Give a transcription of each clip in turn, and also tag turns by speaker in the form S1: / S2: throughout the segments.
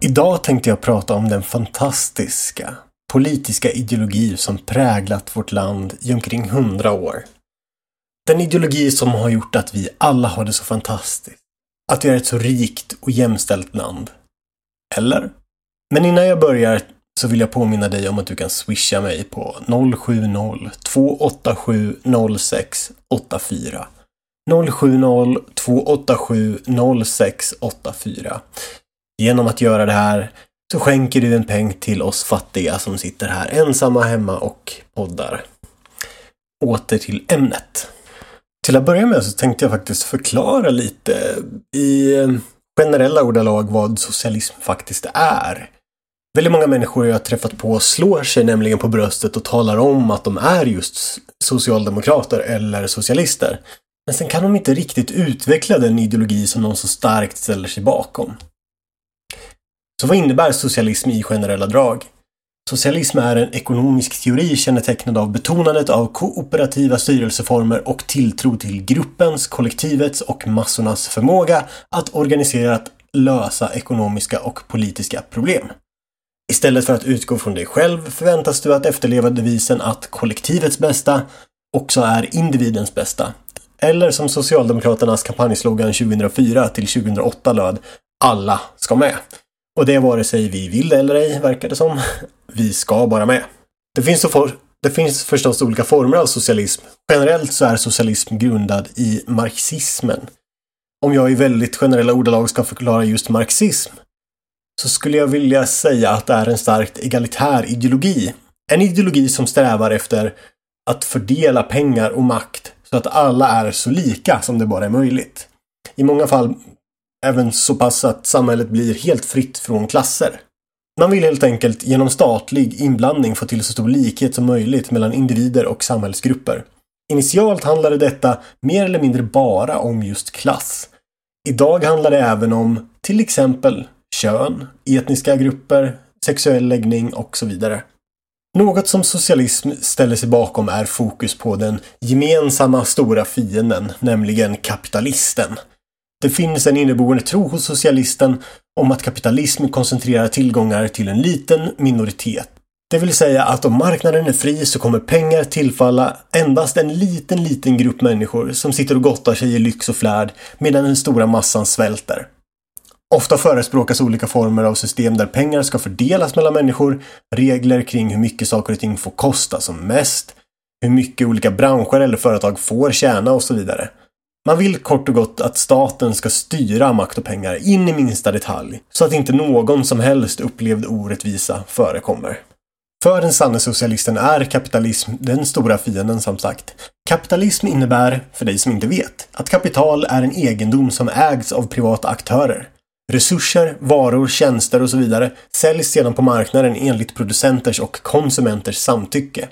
S1: Idag tänkte jag prata om den fantastiska politiska ideologi som präglat vårt land i omkring hundra år. Den ideologi som har gjort att vi alla har det så fantastiskt. Att vi är ett så rikt och jämställt land. Eller? Men innan jag börjar så vill jag påminna dig om att du kan swisha mig på 070-287 0684 070 287 0684 Genom att göra det här så skänker du en peng till oss fattiga som sitter här ensamma hemma och poddar. Åter till ämnet. Till att börja med så tänkte jag faktiskt förklara lite i generella ordalag vad socialism faktiskt är. Väldigt många människor jag har träffat på slår sig nämligen på bröstet och talar om att de är just socialdemokrater eller socialister. Men sen kan de inte riktigt utveckla den ideologi som de så starkt ställer sig bakom. Så vad innebär socialism i generella drag? Socialism är en ekonomisk teori kännetecknad av betonandet av kooperativa styrelseformer och tilltro till gruppens, kollektivets och massornas förmåga att organiserat lösa ekonomiska och politiska problem. Istället för att utgå från dig själv förväntas du att efterleva devisen att kollektivets bästa också är individens bästa. Eller som Socialdemokraternas kampanjslogan 2004 till 2008 löd Alla ska med. Och det är vare sig vi vill eller ej, verkar det som. Vi ska bara med. Det finns, så for, det finns förstås olika former av socialism. Generellt så är socialism grundad i marxismen. Om jag i väldigt generella ordalag ska förklara just marxism så skulle jag vilja säga att det är en starkt egalitär ideologi. En ideologi som strävar efter att fördela pengar och makt så att alla är så lika som det bara är möjligt. I många fall även så pass att samhället blir helt fritt från klasser. Man vill helt enkelt genom statlig inblandning få till så stor likhet som möjligt mellan individer och samhällsgrupper. Initialt handlade detta mer eller mindre bara om just klass. Idag handlar det även om till exempel kön, etniska grupper, sexuell läggning och så vidare. Något som socialism ställer sig bakom är fokus på den gemensamma stora fienden, nämligen kapitalisten. Det finns en inneboende tro hos socialisten om att kapitalism koncentrerar tillgångar till en liten minoritet. Det vill säga att om marknaden är fri så kommer pengar tillfalla endast en liten, liten grupp människor som sitter och gottar sig i lyx och flärd medan den stora massan svälter. Ofta förespråkas olika former av system där pengar ska fördelas mellan människor, regler kring hur mycket saker och ting får kosta som mest, hur mycket olika branscher eller företag får tjäna och så vidare. Man vill kort och gott att staten ska styra makt och pengar in i minsta detalj, så att inte någon som helst upplevd orättvisa förekommer. För den sanne socialisten är kapitalism den stora fienden som sagt. Kapitalism innebär, för dig som inte vet, att kapital är en egendom som ägs av privata aktörer. Resurser, varor, tjänster och så vidare säljs sedan på marknaden enligt producenters och konsumenters samtycke.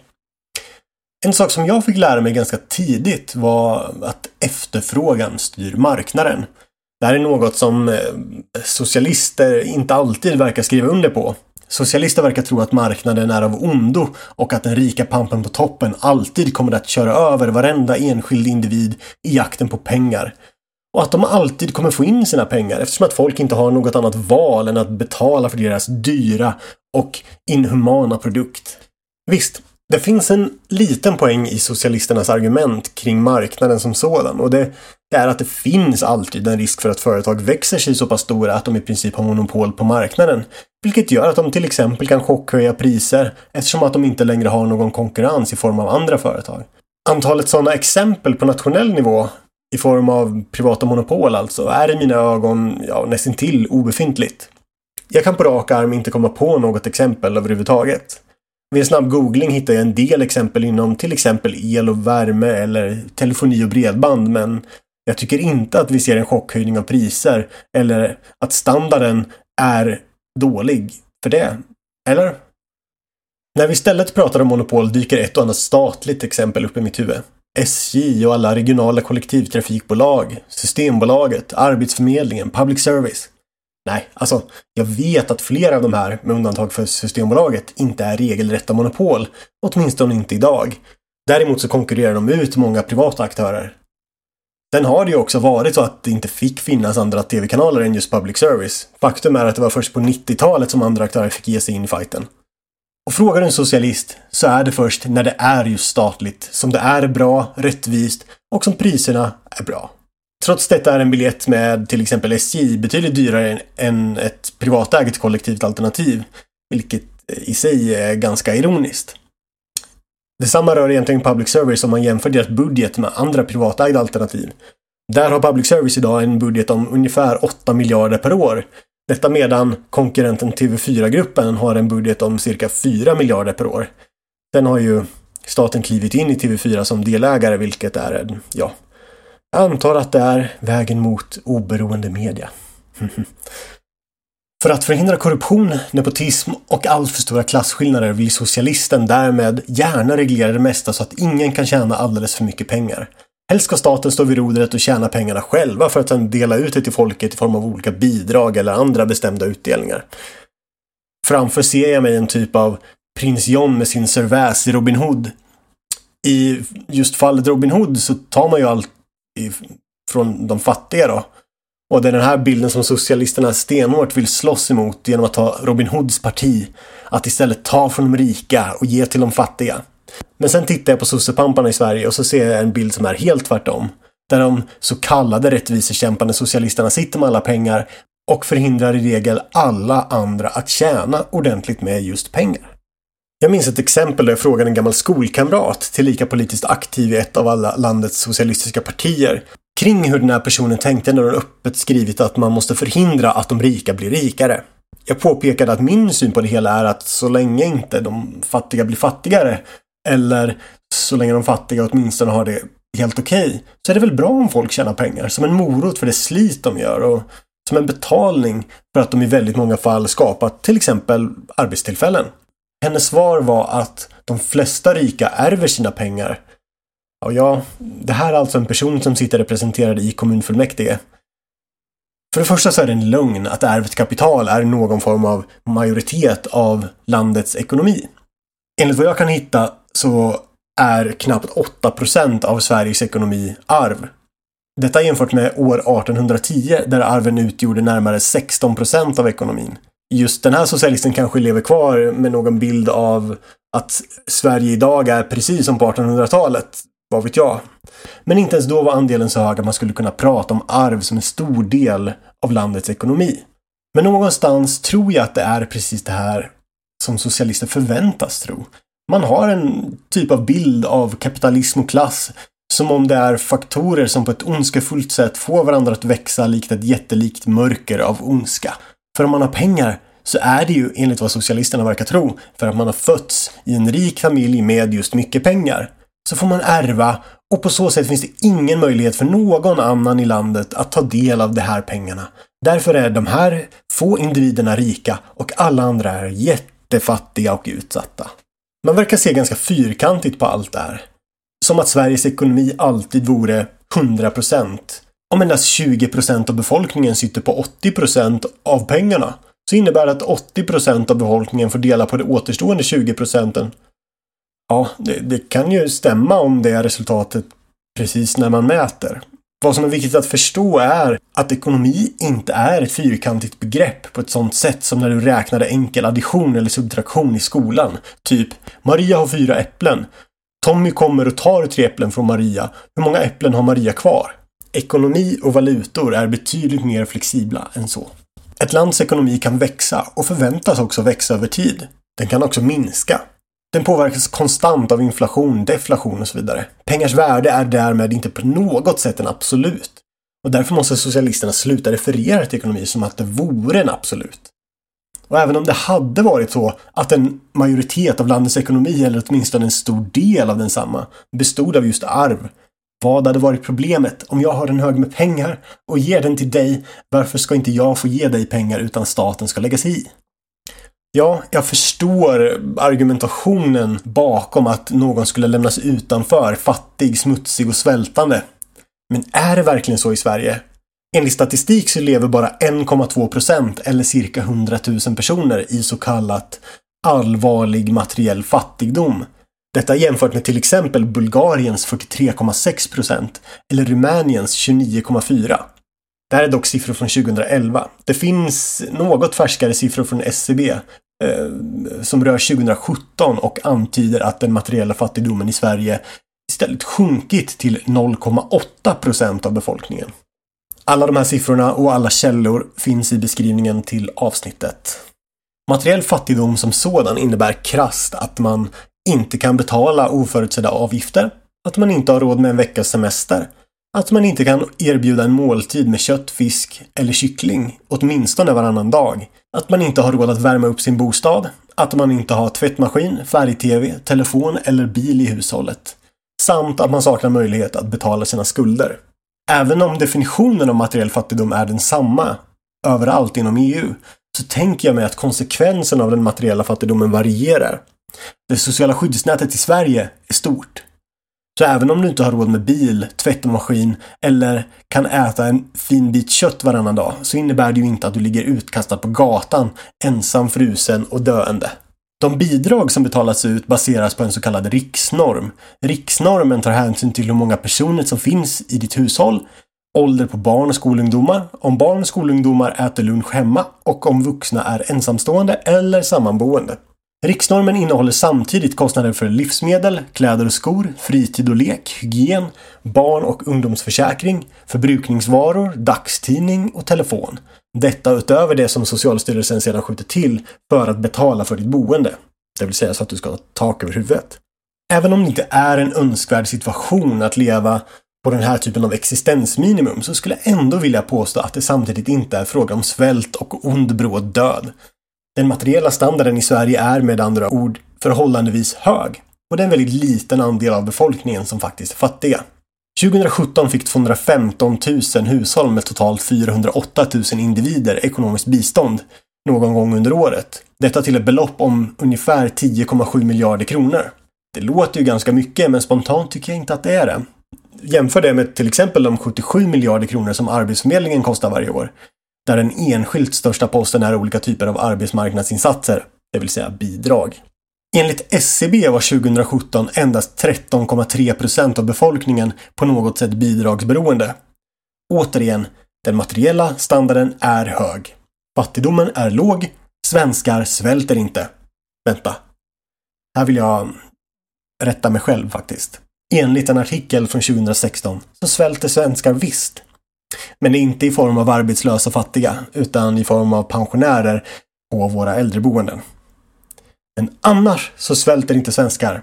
S1: En sak som jag fick lära mig ganska tidigt var att efterfrågan styr marknaden. Det här är något som eh, socialister inte alltid verkar skriva under på. Socialister verkar tro att marknaden är av ondo och att den rika pampen på toppen alltid kommer att köra över varenda enskild individ i jakten på pengar. Och att de alltid kommer få in sina pengar eftersom att folk inte har något annat val än att betala för deras dyra och inhumana produkt. Visst, det finns en liten poäng i socialisternas argument kring marknaden som sådan och det, det, är att det finns alltid en risk för att företag växer sig så pass stora att de i princip har monopol på marknaden. Vilket gör att de till exempel kan chockhöja priser eftersom att de inte längre har någon konkurrens i form av andra företag. Antalet sådana exempel på nationell nivå i form av privata monopol alltså, är i mina ögon ja, nästintill obefintligt. Jag kan på rak arm inte komma på något exempel överhuvudtaget. Vid en snabb googling hittar jag en del exempel inom till exempel el och värme eller telefoni och bredband men jag tycker inte att vi ser en chockhöjning av priser eller att standarden är dålig för det. Eller? När vi istället pratar om monopol dyker ett och annat statligt exempel upp i mitt huvud. SJ och alla regionala kollektivtrafikbolag, Systembolaget, Arbetsförmedlingen, Public Service. Nej, alltså jag vet att flera av de här, med undantag för Systembolaget, inte är regelrätta monopol. Åtminstone inte idag. Däremot så konkurrerar de ut många privata aktörer. Sen har det ju också varit så att det inte fick finnas andra tv-kanaler än just public service. Faktum är att det var först på 90-talet som andra aktörer fick ge sig in i fighten. Och frågar du en socialist så är det först när det är just statligt som det är bra, rättvist och som priserna är bra. Trots detta är en biljett med till exempel SJ betydligt dyrare än ett privatägt kollektivt alternativ, vilket i sig är ganska ironiskt. Detsamma rör egentligen public service om man jämför deras budget med andra privatägda alternativ. Där har public service idag en budget om ungefär 8 miljarder per år. Detta medan konkurrenten TV4-gruppen har en budget om cirka 4 miljarder per år. Sen har ju staten klivit in i TV4 som delägare, vilket är, ja, jag antar att det är vägen mot oberoende media. För att förhindra korruption, nepotism och alltför stora klasskillnader vill socialisten därmed gärna reglera det mesta så att ingen kan tjäna alldeles för mycket pengar. Helst ska staten stå vid rodret och tjäna pengarna själva för att sedan dela ut det till folket i form av olika bidrag eller andra bestämda utdelningar. Framför ser jag mig en typ av prins John med sin serväs i Robin Hood. I just fallet Robin Hood så tar man ju allt från de fattiga då. Och det är den här bilden som socialisterna stenhårt vill slåss emot genom att ta Robin Hoods parti. Att istället ta från de rika och ge till de fattiga. Men sen tittar jag på sossepamparna i Sverige och så ser jag en bild som är helt tvärtom. Där de så kallade rättvisekämpande socialisterna sitter med alla pengar och förhindrar i regel alla andra att tjäna ordentligt med just pengar. Jag minns ett exempel där jag frågade en gammal skolkamrat, tillika politiskt aktiv i ett av alla landets socialistiska partier, kring hur den här personen tänkte när hon öppet skrivit att man måste förhindra att de rika blir rikare. Jag påpekade att min syn på det hela är att så länge inte de fattiga blir fattigare, eller så länge de fattiga åtminstone har det helt okej, okay, så är det väl bra om folk tjänar pengar som en morot för det slit de gör och som en betalning för att de i väldigt många fall skapat till exempel arbetstillfällen. Hennes svar var att de flesta rika ärver sina pengar. Och ja, det här är alltså en person som sitter representerad i kommunfullmäktige. För det första så är det en lögn att ärvt kapital är någon form av majoritet av landets ekonomi. Enligt vad jag kan hitta så är knappt 8% av Sveriges ekonomi arv. Detta jämfört med år 1810 där arven utgjorde närmare 16% av ekonomin just den här socialisten kanske lever kvar med någon bild av att Sverige idag är precis som på 1800-talet. Vad vet jag? Men inte ens då var andelen så hög att man skulle kunna prata om arv som en stor del av landets ekonomi. Men någonstans tror jag att det är precis det här som socialister förväntas tro. Man har en typ av bild av kapitalism och klass som om det är faktorer som på ett ondskefullt sätt får varandra att växa likt ett jättelikt mörker av ondska. För om man har pengar så är det ju enligt vad socialisterna verkar tro för att man har fötts i en rik familj med just mycket pengar. Så får man ärva och på så sätt finns det ingen möjlighet för någon annan i landet att ta del av de här pengarna. Därför är de här få individerna rika och alla andra är jättefattiga och utsatta. Man verkar se ganska fyrkantigt på allt det här. Som att Sveriges ekonomi alltid vore 100% om endast 20% av befolkningen sitter på 80% av pengarna så innebär det att 80% av befolkningen får dela på de återstående 20 procenten. Ja, det, det, kan ju stämma om det är resultatet precis när man mäter. Vad som är viktigt att förstå är att ekonomi inte är ett fyrkantigt begrepp på ett sånt sätt som när du räknade enkel addition eller subtraktion i skolan. Typ, Maria har fyra äpplen. Tommy kommer och tar tre äpplen från Maria. Hur många äpplen har Maria kvar? Ekonomi och valutor är betydligt mer flexibla än så. Ett lands ekonomi kan växa och förväntas också växa över tid. Den kan också minska. Den påverkas konstant av inflation, deflation och så vidare. Pengars värde är därmed inte på något sätt en absolut. Och därför måste socialisterna sluta referera till ekonomi som att det vore en absolut. Och även om det hade varit så att en majoritet av landets ekonomi, eller åtminstone en stor del av densamma, bestod av just arv, vad hade varit problemet? Om jag har en hög med pengar och ger den till dig, varför ska inte jag få ge dig pengar utan staten ska lägga sig i? Ja, jag förstår argumentationen bakom att någon skulle lämnas utanför, fattig, smutsig och svältande. Men är det verkligen så i Sverige? Enligt statistik så lever bara 1,2 procent eller cirka 100 000 personer i så kallat allvarlig materiell fattigdom. Detta jämfört med till exempel Bulgariens 43,6 procent eller Rumäniens 29,4. Det här är dock siffror från 2011. Det finns något färskare siffror från SCB Eh, som rör 2017 och antyder att den materiella fattigdomen i Sverige istället sjunkit till 0,8 procent av befolkningen. Alla de här siffrorna och alla källor finns i beskrivningen till avsnittet. Materiell fattigdom som sådan innebär krast att man inte kan betala oförutsedda avgifter, att man inte har råd med en veckas semester, att man inte kan erbjuda en måltid med kött, fisk eller kyckling åtminstone varannan dag, att man inte har råd att värma upp sin bostad, att man inte har tvättmaskin, färg-tv, telefon eller bil i hushållet, samt att man saknar möjlighet att betala sina skulder. Även om definitionen av materiell fattigdom är densamma överallt inom EU så tänker jag mig att konsekvensen av den materiella fattigdomen varierar. Det sociala skyddsnätet i Sverige är stort. Så även om du inte har råd med bil, tvättmaskin eller kan äta en fin bit kött varannan dag så innebär det ju inte att du ligger utkastad på gatan, ensam, frusen och döende. De bidrag som betalas ut baseras på en så kallad riksnorm. Riksnormen tar hänsyn till hur många personer som finns i ditt hushåll, ålder på barn och skolungdomar, om barn och skolungdomar äter lunch hemma och om vuxna är ensamstående eller sammanboende. Riksnormen innehåller samtidigt kostnader för livsmedel, kläder och skor, fritid och lek, hygien, barn och ungdomsförsäkring, förbrukningsvaror, dagstidning och telefon. Detta utöver det som Socialstyrelsen sedan skjuter till för att betala för ditt boende. Det vill säga så att du ska ha tak över huvudet. Även om det inte är en önskvärd situation att leva på den här typen av existensminimum så skulle jag ändå vilja påstå att det samtidigt inte är fråga om svält och ond bråd död. Den materiella standarden i Sverige är med andra ord förhållandevis hög och det är en väldigt liten andel av befolkningen som faktiskt är fattiga. 2017 fick 215 000 hushåll med totalt 408 000 individer ekonomiskt bistånd någon gång under året. Detta till ett belopp om ungefär 10,7 miljarder kronor. Det låter ju ganska mycket, men spontant tycker jag inte att det är det. Jämför det med till exempel de 77 miljarder kronor som Arbetsförmedlingen kostar varje år. Där den enskilt största posten är olika typer av arbetsmarknadsinsatser, det vill säga bidrag. Enligt SCB var 2017 endast 13,3 procent av befolkningen på något sätt bidragsberoende. Återigen, den materiella standarden är hög. Fattigdomen är låg. Svenskar svälter inte. Vänta. Här vill jag rätta mig själv faktiskt. Enligt en artikel från 2016 så svälter svenskar visst. Men inte i form av arbetslösa fattiga, utan i form av pensionärer på våra äldreboenden. Men annars så svälter inte svenskar.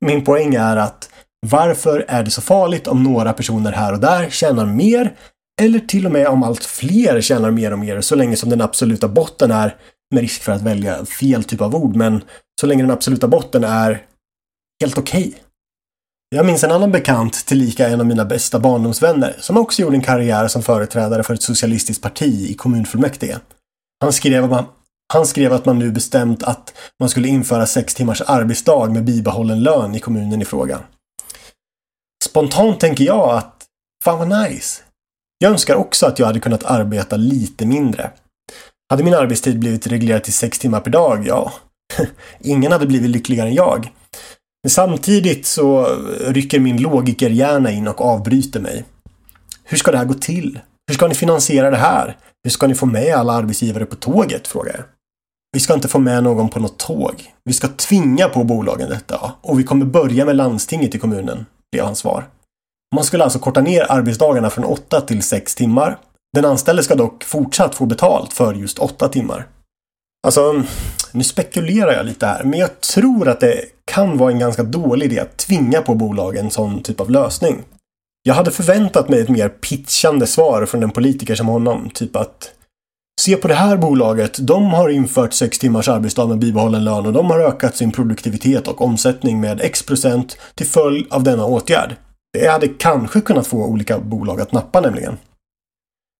S1: Min poäng är att varför är det så farligt om några personer här och där tjänar mer eller till och med om allt fler tjänar mer och mer så länge som den absoluta botten är, med risk för att välja fel typ av ord, men så länge den absoluta botten är helt okej. Okay. Jag minns en annan bekant, tillika en av mina bästa barndomsvänner, som också gjorde en karriär som företrädare för ett socialistiskt parti i kommunfullmäktige. Han skrev att man, han skrev att man nu bestämt att man skulle införa sex timmars arbetsdag med bibehållen lön i kommunen i fråga. Spontant tänker jag att fan vad nice. Jag önskar också att jag hade kunnat arbeta lite mindre. Hade min arbetstid blivit reglerad till sex timmar per dag, ja, ingen hade blivit lyckligare än jag. Men samtidigt så rycker min logikerhjärna in och avbryter mig. Hur ska det här gå till? Hur ska ni finansiera det här? Hur ska ni få med alla arbetsgivare på tåget? frågar jag. Vi ska inte få med någon på något tåg. Vi ska tvinga på bolagen detta och vi kommer börja med landstinget i kommunen, blev hans svar. Man skulle alltså korta ner arbetsdagarna från 8 till 6 timmar. Den anställde ska dock fortsatt få betalt för just 8 timmar. Alltså, nu spekulerar jag lite här, men jag tror att det kan vara en ganska dålig idé att tvinga på bolagen en sån typ av lösning. Jag hade förväntat mig ett mer pitchande svar från en politiker som honom, typ att Se på det här bolaget, de har infört sex timmars arbetsdag med bibehållen lön och de har ökat sin produktivitet och omsättning med x procent till följd av denna åtgärd. Det hade kanske kunnat få olika bolag att nappa nämligen.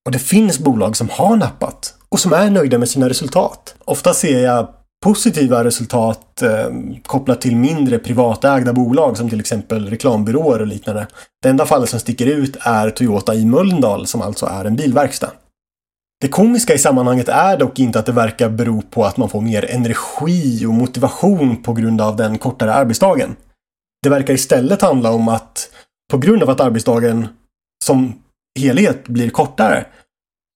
S1: Och det finns bolag som har nappat och som är nöjda med sina resultat. Ofta ser jag positiva resultat eh, kopplat till mindre privatägda bolag som till exempel reklambyråer och liknande. Det enda fallet som sticker ut är Toyota i Mölndal som alltså är en bilverkstad. Det komiska i sammanhanget är dock inte att det verkar bero på att man får mer energi och motivation på grund av den kortare arbetsdagen. Det verkar istället handla om att på grund av att arbetsdagen som helhet blir kortare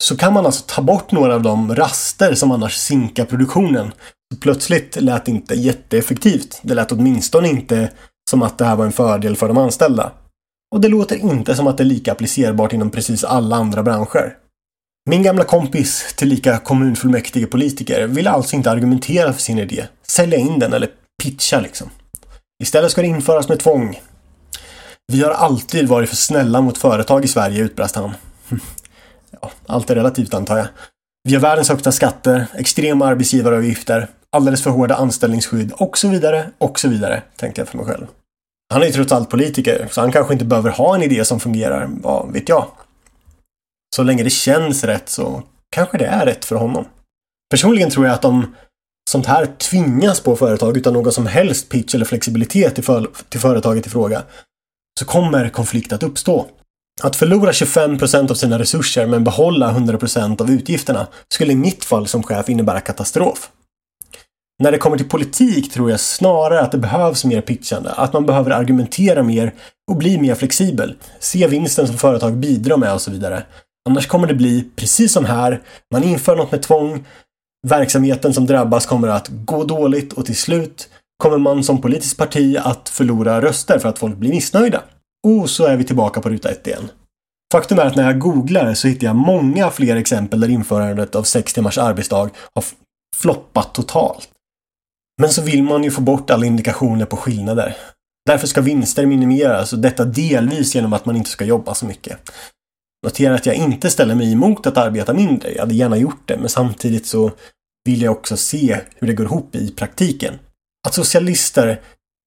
S1: så kan man alltså ta bort några av de raster som annars sinkar produktionen. Så plötsligt lät det inte jätteeffektivt. Det lät åtminstone inte som att det här var en fördel för de anställda. Och det låter inte som att det är lika applicerbart inom precis alla andra branscher. Min gamla kompis, tillika kommunfullmäktige politiker, ville alltså inte argumentera för sin idé, sälja in den eller pitcha liksom. Istället ska det införas med tvång. Vi har alltid varit för snälla mot företag i Sverige, utbrast han. Ja, allt är relativt antar jag. Vi har världens högsta skatter, extrema arbetsgivaravgifter, alldeles för hårda anställningsskydd och så vidare och så vidare, tänkte jag för mig själv. Han är ju trots allt politiker, så han kanske inte behöver ha en idé som fungerar, vad vet jag. Så länge det känns rätt så kanske det är rätt för honom. Personligen tror jag att om sånt här tvingas på företag utan någon som helst pitch eller flexibilitet till, för till företaget i fråga så kommer konflikt att uppstå. Att förlora 25% av sina resurser men behålla 100% av utgifterna skulle i mitt fall som chef innebära katastrof. När det kommer till politik tror jag snarare att det behövs mer pitchande, att man behöver argumentera mer och bli mer flexibel. Se vinsten som företag bidrar med och så vidare. Annars kommer det bli precis som här, man inför något med tvång, verksamheten som drabbas kommer att gå dåligt och till slut kommer man som politiskt parti att förlora röster för att folk blir missnöjda. Och så är vi tillbaka på ruta ett igen. Faktum är att när jag googlar så hittar jag många fler exempel där införandet av sex timmars arbetsdag har floppat totalt. Men så vill man ju få bort alla indikationer på skillnader. Därför ska vinster minimeras och detta delvis genom att man inte ska jobba så mycket. Notera att jag inte ställer mig emot att arbeta mindre. Jag hade gärna gjort det, men samtidigt så vill jag också se hur det går ihop i praktiken. Att socialister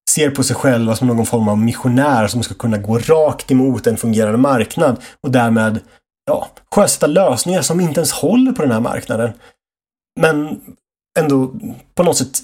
S1: ser på sig själva som någon form av missionär som ska kunna gå rakt emot en fungerande marknad och därmed ja, sjösätta lösningar som inte ens håller på den här marknaden. Men ändå på något sätt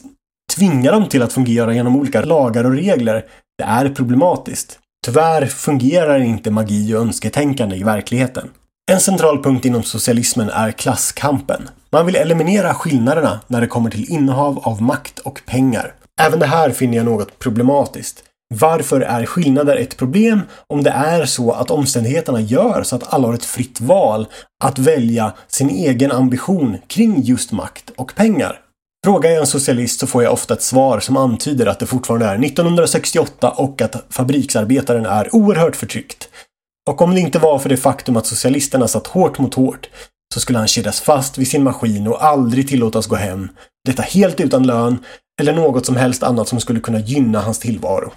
S1: tvinga dem till att fungera genom olika lagar och regler. Det är problematiskt. Tyvärr fungerar inte magi och önsketänkande i verkligheten. En central punkt inom socialismen är klasskampen. Man vill eliminera skillnaderna när det kommer till innehav av makt och pengar. Även det här finner jag något problematiskt. Varför är skillnader ett problem om det är så att omständigheterna gör så att alla har ett fritt val att välja sin egen ambition kring just makt och pengar? Frågar jag en socialist så får jag ofta ett svar som antyder att det fortfarande är 1968 och att fabriksarbetaren är oerhört förtryckt. Och om det inte var för det faktum att socialisterna satt hårt mot hårt så skulle han kedjas fast vid sin maskin och aldrig tillåtas gå hem. Detta helt utan lön eller något som helst annat som skulle kunna gynna hans tillvaro.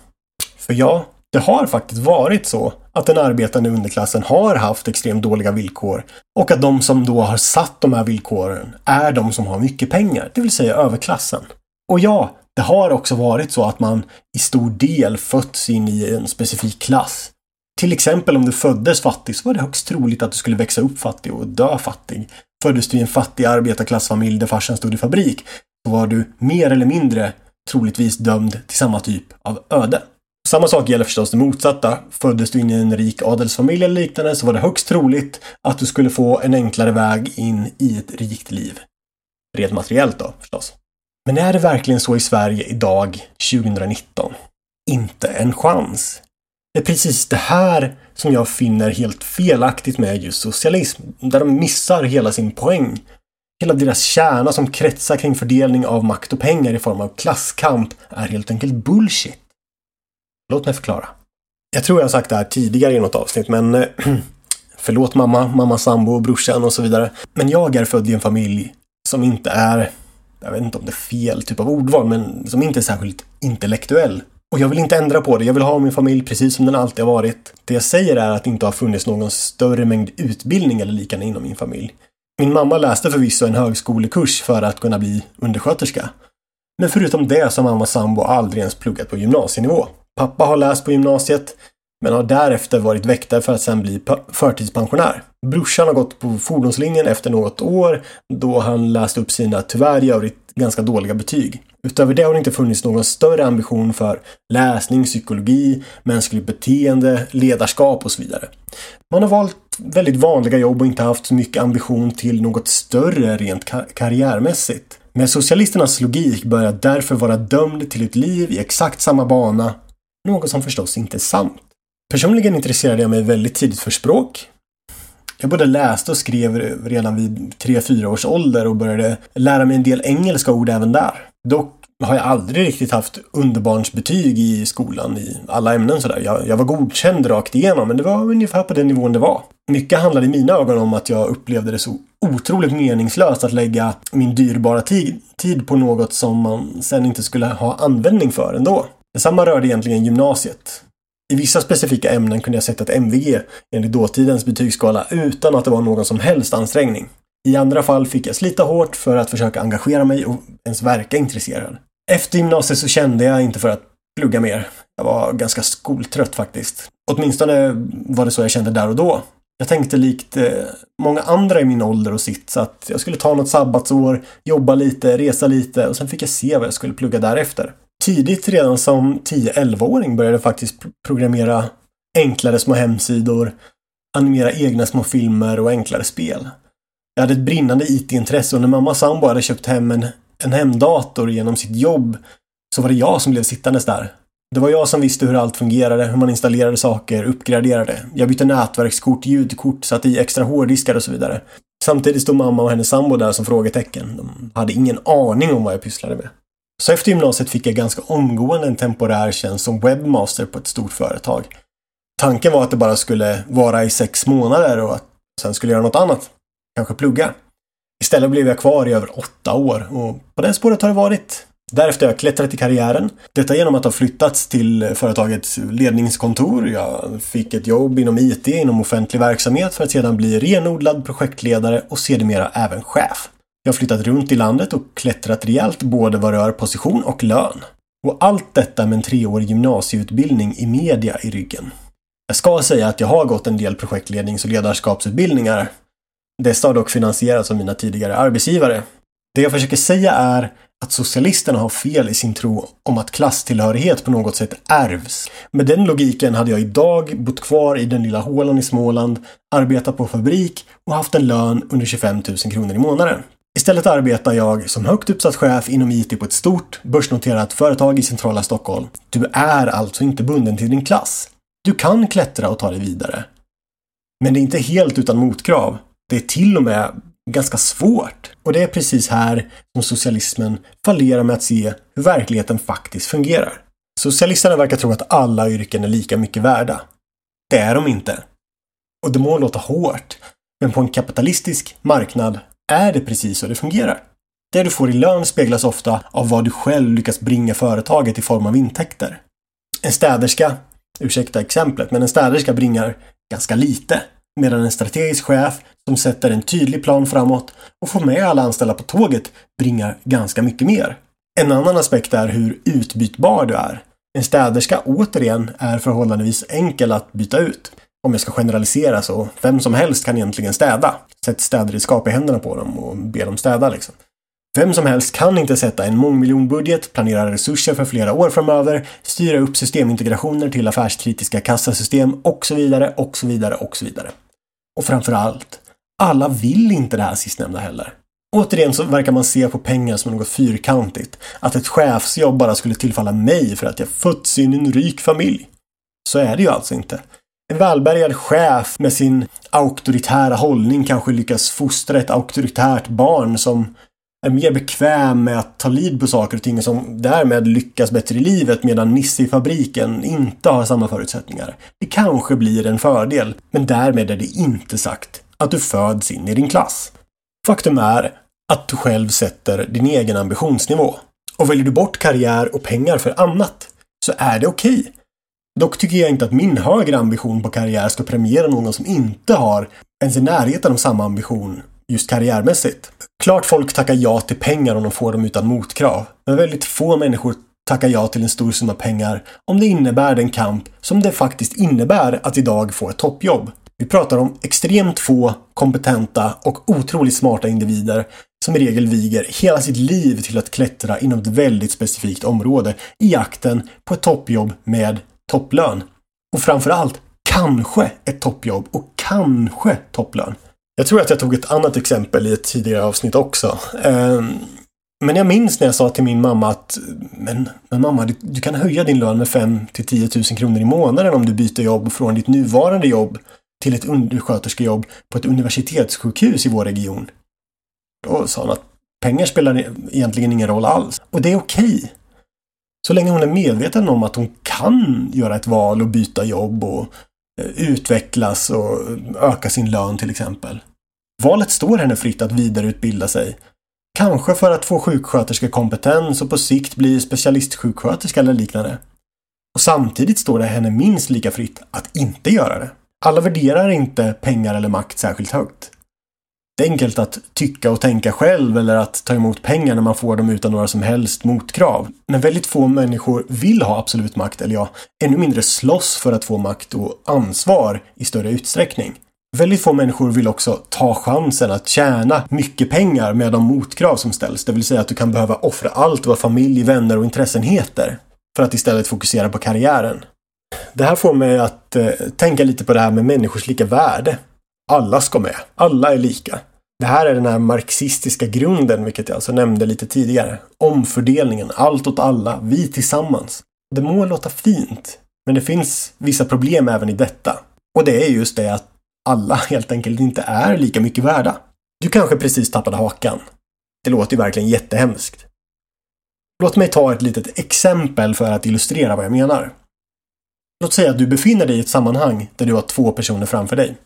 S1: För ja, det har faktiskt varit så att den arbetande underklassen har haft extremt dåliga villkor och att de som då har satt de här villkoren är de som har mycket pengar, det vill säga överklassen. Och ja, det har också varit så att man i stor del fötts in i en specifik klass. Till exempel om du föddes fattig så var det högst troligt att du skulle växa upp fattig och dö fattig. Föddes du i en fattig arbetarklassfamilj där farsan stod i fabrik så var du mer eller mindre troligtvis dömd till samma typ av öde. Samma sak gäller förstås det motsatta. Föddes du in i en rik adelsfamilj eller liknande så var det högst troligt att du skulle få en enklare väg in i ett rikt liv. Rent materiellt då förstås. Men är det verkligen så i Sverige idag, 2019? Inte en chans. Det är precis det här som jag finner helt felaktigt med just socialism, där de missar hela sin poäng. Hela deras kärna som kretsar kring fördelning av makt och pengar i form av klasskamp är helt enkelt bullshit. Låt mig förklara. Jag tror jag har sagt det här tidigare i något avsnitt, men eh, förlåt mamma, mamma sambo, brorsan och så vidare. Men jag är född i en familj som inte är, jag vet inte om det är fel typ av ordval, men som inte är särskilt intellektuell. Och jag vill inte ändra på det. Jag vill ha min familj precis som den alltid har varit. Det jag säger är att det inte har funnits någon större mängd utbildning eller liknande inom min familj. Min mamma läste förvisso en högskolekurs för att kunna bli undersköterska. Men förutom det så har mamma sambo aldrig ens pluggat på gymnasienivå. Pappa har läst på gymnasiet men har därefter varit väktare för att sen bli förtidspensionär. Brorsan har gått på fordonslinjen efter något år då han läste upp sina tyvärr i övrigt ganska dåliga betyg. Utöver det har det inte funnits någon större ambition för läsning, psykologi, mänskligt beteende, ledarskap och så vidare. Man har valt väldigt vanliga jobb och inte haft så mycket ambition till något större rent kar karriärmässigt. Med socialisternas logik bör jag därför vara dömd till ett liv i exakt samma bana Något som förstås inte är sant. Personligen intresserade jag mig väldigt tidigt för språk. Jag både läste och skrev redan vid 3-4 års ålder och började lära mig en del engelska ord även där. Dock har jag aldrig riktigt haft underbarnsbetyg i skolan i alla ämnen sådär. Jag, jag var godkänd rakt igenom, men det var ungefär på den nivån det var. Mycket handlade i mina ögon om att jag upplevde det så otroligt meningslöst att lägga min dyrbara tid, tid på något som man sen inte skulle ha användning för ändå. Detsamma rörde egentligen gymnasiet. I vissa specifika ämnen kunde jag sätta ett MVG enligt dåtidens betygsskala utan att det var någon som helst ansträngning. I andra fall fick jag slita hårt för att försöka engagera mig och ens verka intresserad. Efter gymnasiet så kände jag inte för att plugga mer. Jag var ganska skoltrött faktiskt. Åtminstone var det så jag kände där och då. Jag tänkte likt eh, många andra i min ålder och sitt att jag skulle ta något sabbatsår, jobba lite, resa lite och sen fick jag se vad jag skulle plugga därefter. Tidigt redan som 10-11-åring började jag faktiskt programmera enklare små hemsidor, animera egna små filmer och enklare spel. Jag hade ett brinnande IT-intresse och när mamma sambo hade köpt hem en, en hemdator genom sitt jobb så var det jag som blev sittandes där. Det var jag som visste hur allt fungerade, hur man installerade saker, uppgraderade. Jag bytte nätverkskort, ljudkort, satte i extra hårddiskar och så vidare. Samtidigt stod mamma och hennes sambo där som frågetecken. De hade ingen aning om vad jag pysslade med. Så efter gymnasiet fick jag ganska omgående en temporär tjänst som webbmaster på ett stort företag. Tanken var att det bara skulle vara i sex månader och att sen skulle jag göra något annat. Kanske plugga. Istället blev jag kvar i över åtta år och på det spåret har det varit. Därefter har jag klättrat i karriären. Detta genom att ha flyttats till företagets ledningskontor. Jag fick ett jobb inom IT, inom offentlig verksamhet för att sedan bli renodlad projektledare och sedermera även chef. Jag har flyttat runt i landet och klättrat rejält både vad rör position och lön. Och allt detta med en treårig gymnasieutbildning i media i ryggen. Jag ska säga att jag har gått en del projektlednings och ledarskapsutbildningar. Dessa har dock finansierats av mina tidigare arbetsgivare. Det jag försöker säga är att socialisterna har fel i sin tro om att klasstillhörighet på något sätt ärvs. Med den logiken hade jag idag bott kvar i den lilla hålan i Småland, arbetat på fabrik och haft en lön under 25 000 kronor i månaden. Istället arbetar jag som högt uppsatt chef inom IT på ett stort börsnoterat företag i centrala Stockholm. Du är alltså inte bunden till din klass. Du kan klättra och ta dig vidare. Men det är inte helt utan motkrav. Det är till och med ganska svårt. Och det är precis här som socialismen fallerar med att se hur verkligheten faktiskt fungerar. Socialisterna verkar tro att alla yrken är lika mycket värda. Det är de inte. Och det må låta hårt, men på en kapitalistisk marknad är det precis så det fungerar. Det du får i lön speglas ofta av vad du själv lyckas bringa företaget i form av intäkter. En städerska, ursäkta exemplet, men en städerska bringar ganska lite. Medan en strategisk chef som sätter en tydlig plan framåt och får med alla anställda på tåget bringar ganska mycket mer. En annan aspekt är hur utbytbar du är. En städerska återigen är förhållandevis enkel att byta ut. Om jag ska generalisera så, vem som helst kan egentligen städa. Sätt städredskap i händerna på dem och be dem städa liksom. Vem som helst kan inte sätta en mångmiljonbudget, planera resurser för flera år framöver, styra upp systemintegrationer till affärskritiska kassasystem och så vidare och så vidare och så vidare. Och framförallt, alla vill inte det här sistnämnda heller. Återigen så verkar man se på pengar som något fyrkantigt. Att ett chefsjobb bara skulle tillfalla mig för att jag fötts in i en rik familj. Så är det ju alltså inte. En välbärgad chef med sin auktoritära hållning kanske lyckas fostra ett auktoritärt barn som är mer bekväm med att ta lid på saker och ting och som därmed lyckas bättre i livet medan Nisse i fabriken inte har samma förutsättningar. Det kanske blir en fördel, men därmed är det inte sagt att du föds in i din klass. Faktum är att du själv sätter din egen ambitionsnivå. Och väljer du bort karriär och pengar för annat så är det okej. Okay. Dock tycker jag inte att min högre ambition på karriär ska premiera någon som inte har ens i närheten av samma ambition just karriärmässigt. Klart folk tackar ja till pengar om de får dem utan motkrav. Men väldigt få människor tackar ja till en stor summa pengar om det innebär den kamp som det faktiskt innebär att idag få ett toppjobb. Vi pratar om extremt få kompetenta och otroligt smarta individer som i regel viger hela sitt liv till att klättra inom ett väldigt specifikt område i jakten på ett toppjobb med topplön. Och framförallt kanske ett toppjobb och kanske topplön. Jag tror att jag tog ett annat exempel i ett tidigare avsnitt också. Ehm, men jag minns när jag sa till min mamma att men, men mamma, du, du kan höja din lön med 5 till 10 000 kronor i månaden om du byter jobb från ditt nuvarande jobb till ett undersköterskejobb på ett universitetssjukhus i vår region. Då sa hon att pengar spelar egentligen ingen roll alls. Och det är okej. Okay. Så länge hon är medveten om att hon kan göra ett val och byta jobb och eh, utvecklas och öka sin lön till exempel. Valet står henne fritt att vidareutbilda sig. Kanske för att få sjuksköterskekompetens och på sikt bli specialistsjuksköterska eller liknande. Och samtidigt står det henne minst lika fritt att inte göra det. Alla värderar inte pengar eller makt särskilt högt. Det är enkelt att tycka och tänka själv eller att ta emot pengar när man får dem utan några som helst motkrav. Men väldigt få människor vill ha absolut makt, eller ja, ännu mindre slåss för att få makt och ansvar i större utsträckning. Väldigt få människor vill också ta chansen att tjäna mycket pengar med de motkrav som ställs. Det vill säga att du kan behöva offra allt vad familj, vänner och intressen heter för att istället fokusera på karriären. Det här får mig att eh, tänka lite på det här med människors lika värde. Alla ska med. Alla är lika. Det här är den här marxistiska grunden, vilket jag alltså nämnde lite tidigare. Omfördelningen, allt åt alla, vi tillsammans. Det må låta fint, men det finns vissa problem även i detta. Och det är just det att alla helt enkelt inte är lika mycket värda. Du kanske precis tappade hakan. Det låter ju verkligen jättehemskt. Låt mig ta ett litet exempel för att illustrera vad jag menar. Låt säga att du befinner dig i ett sammanhang där du har två personer framför dig.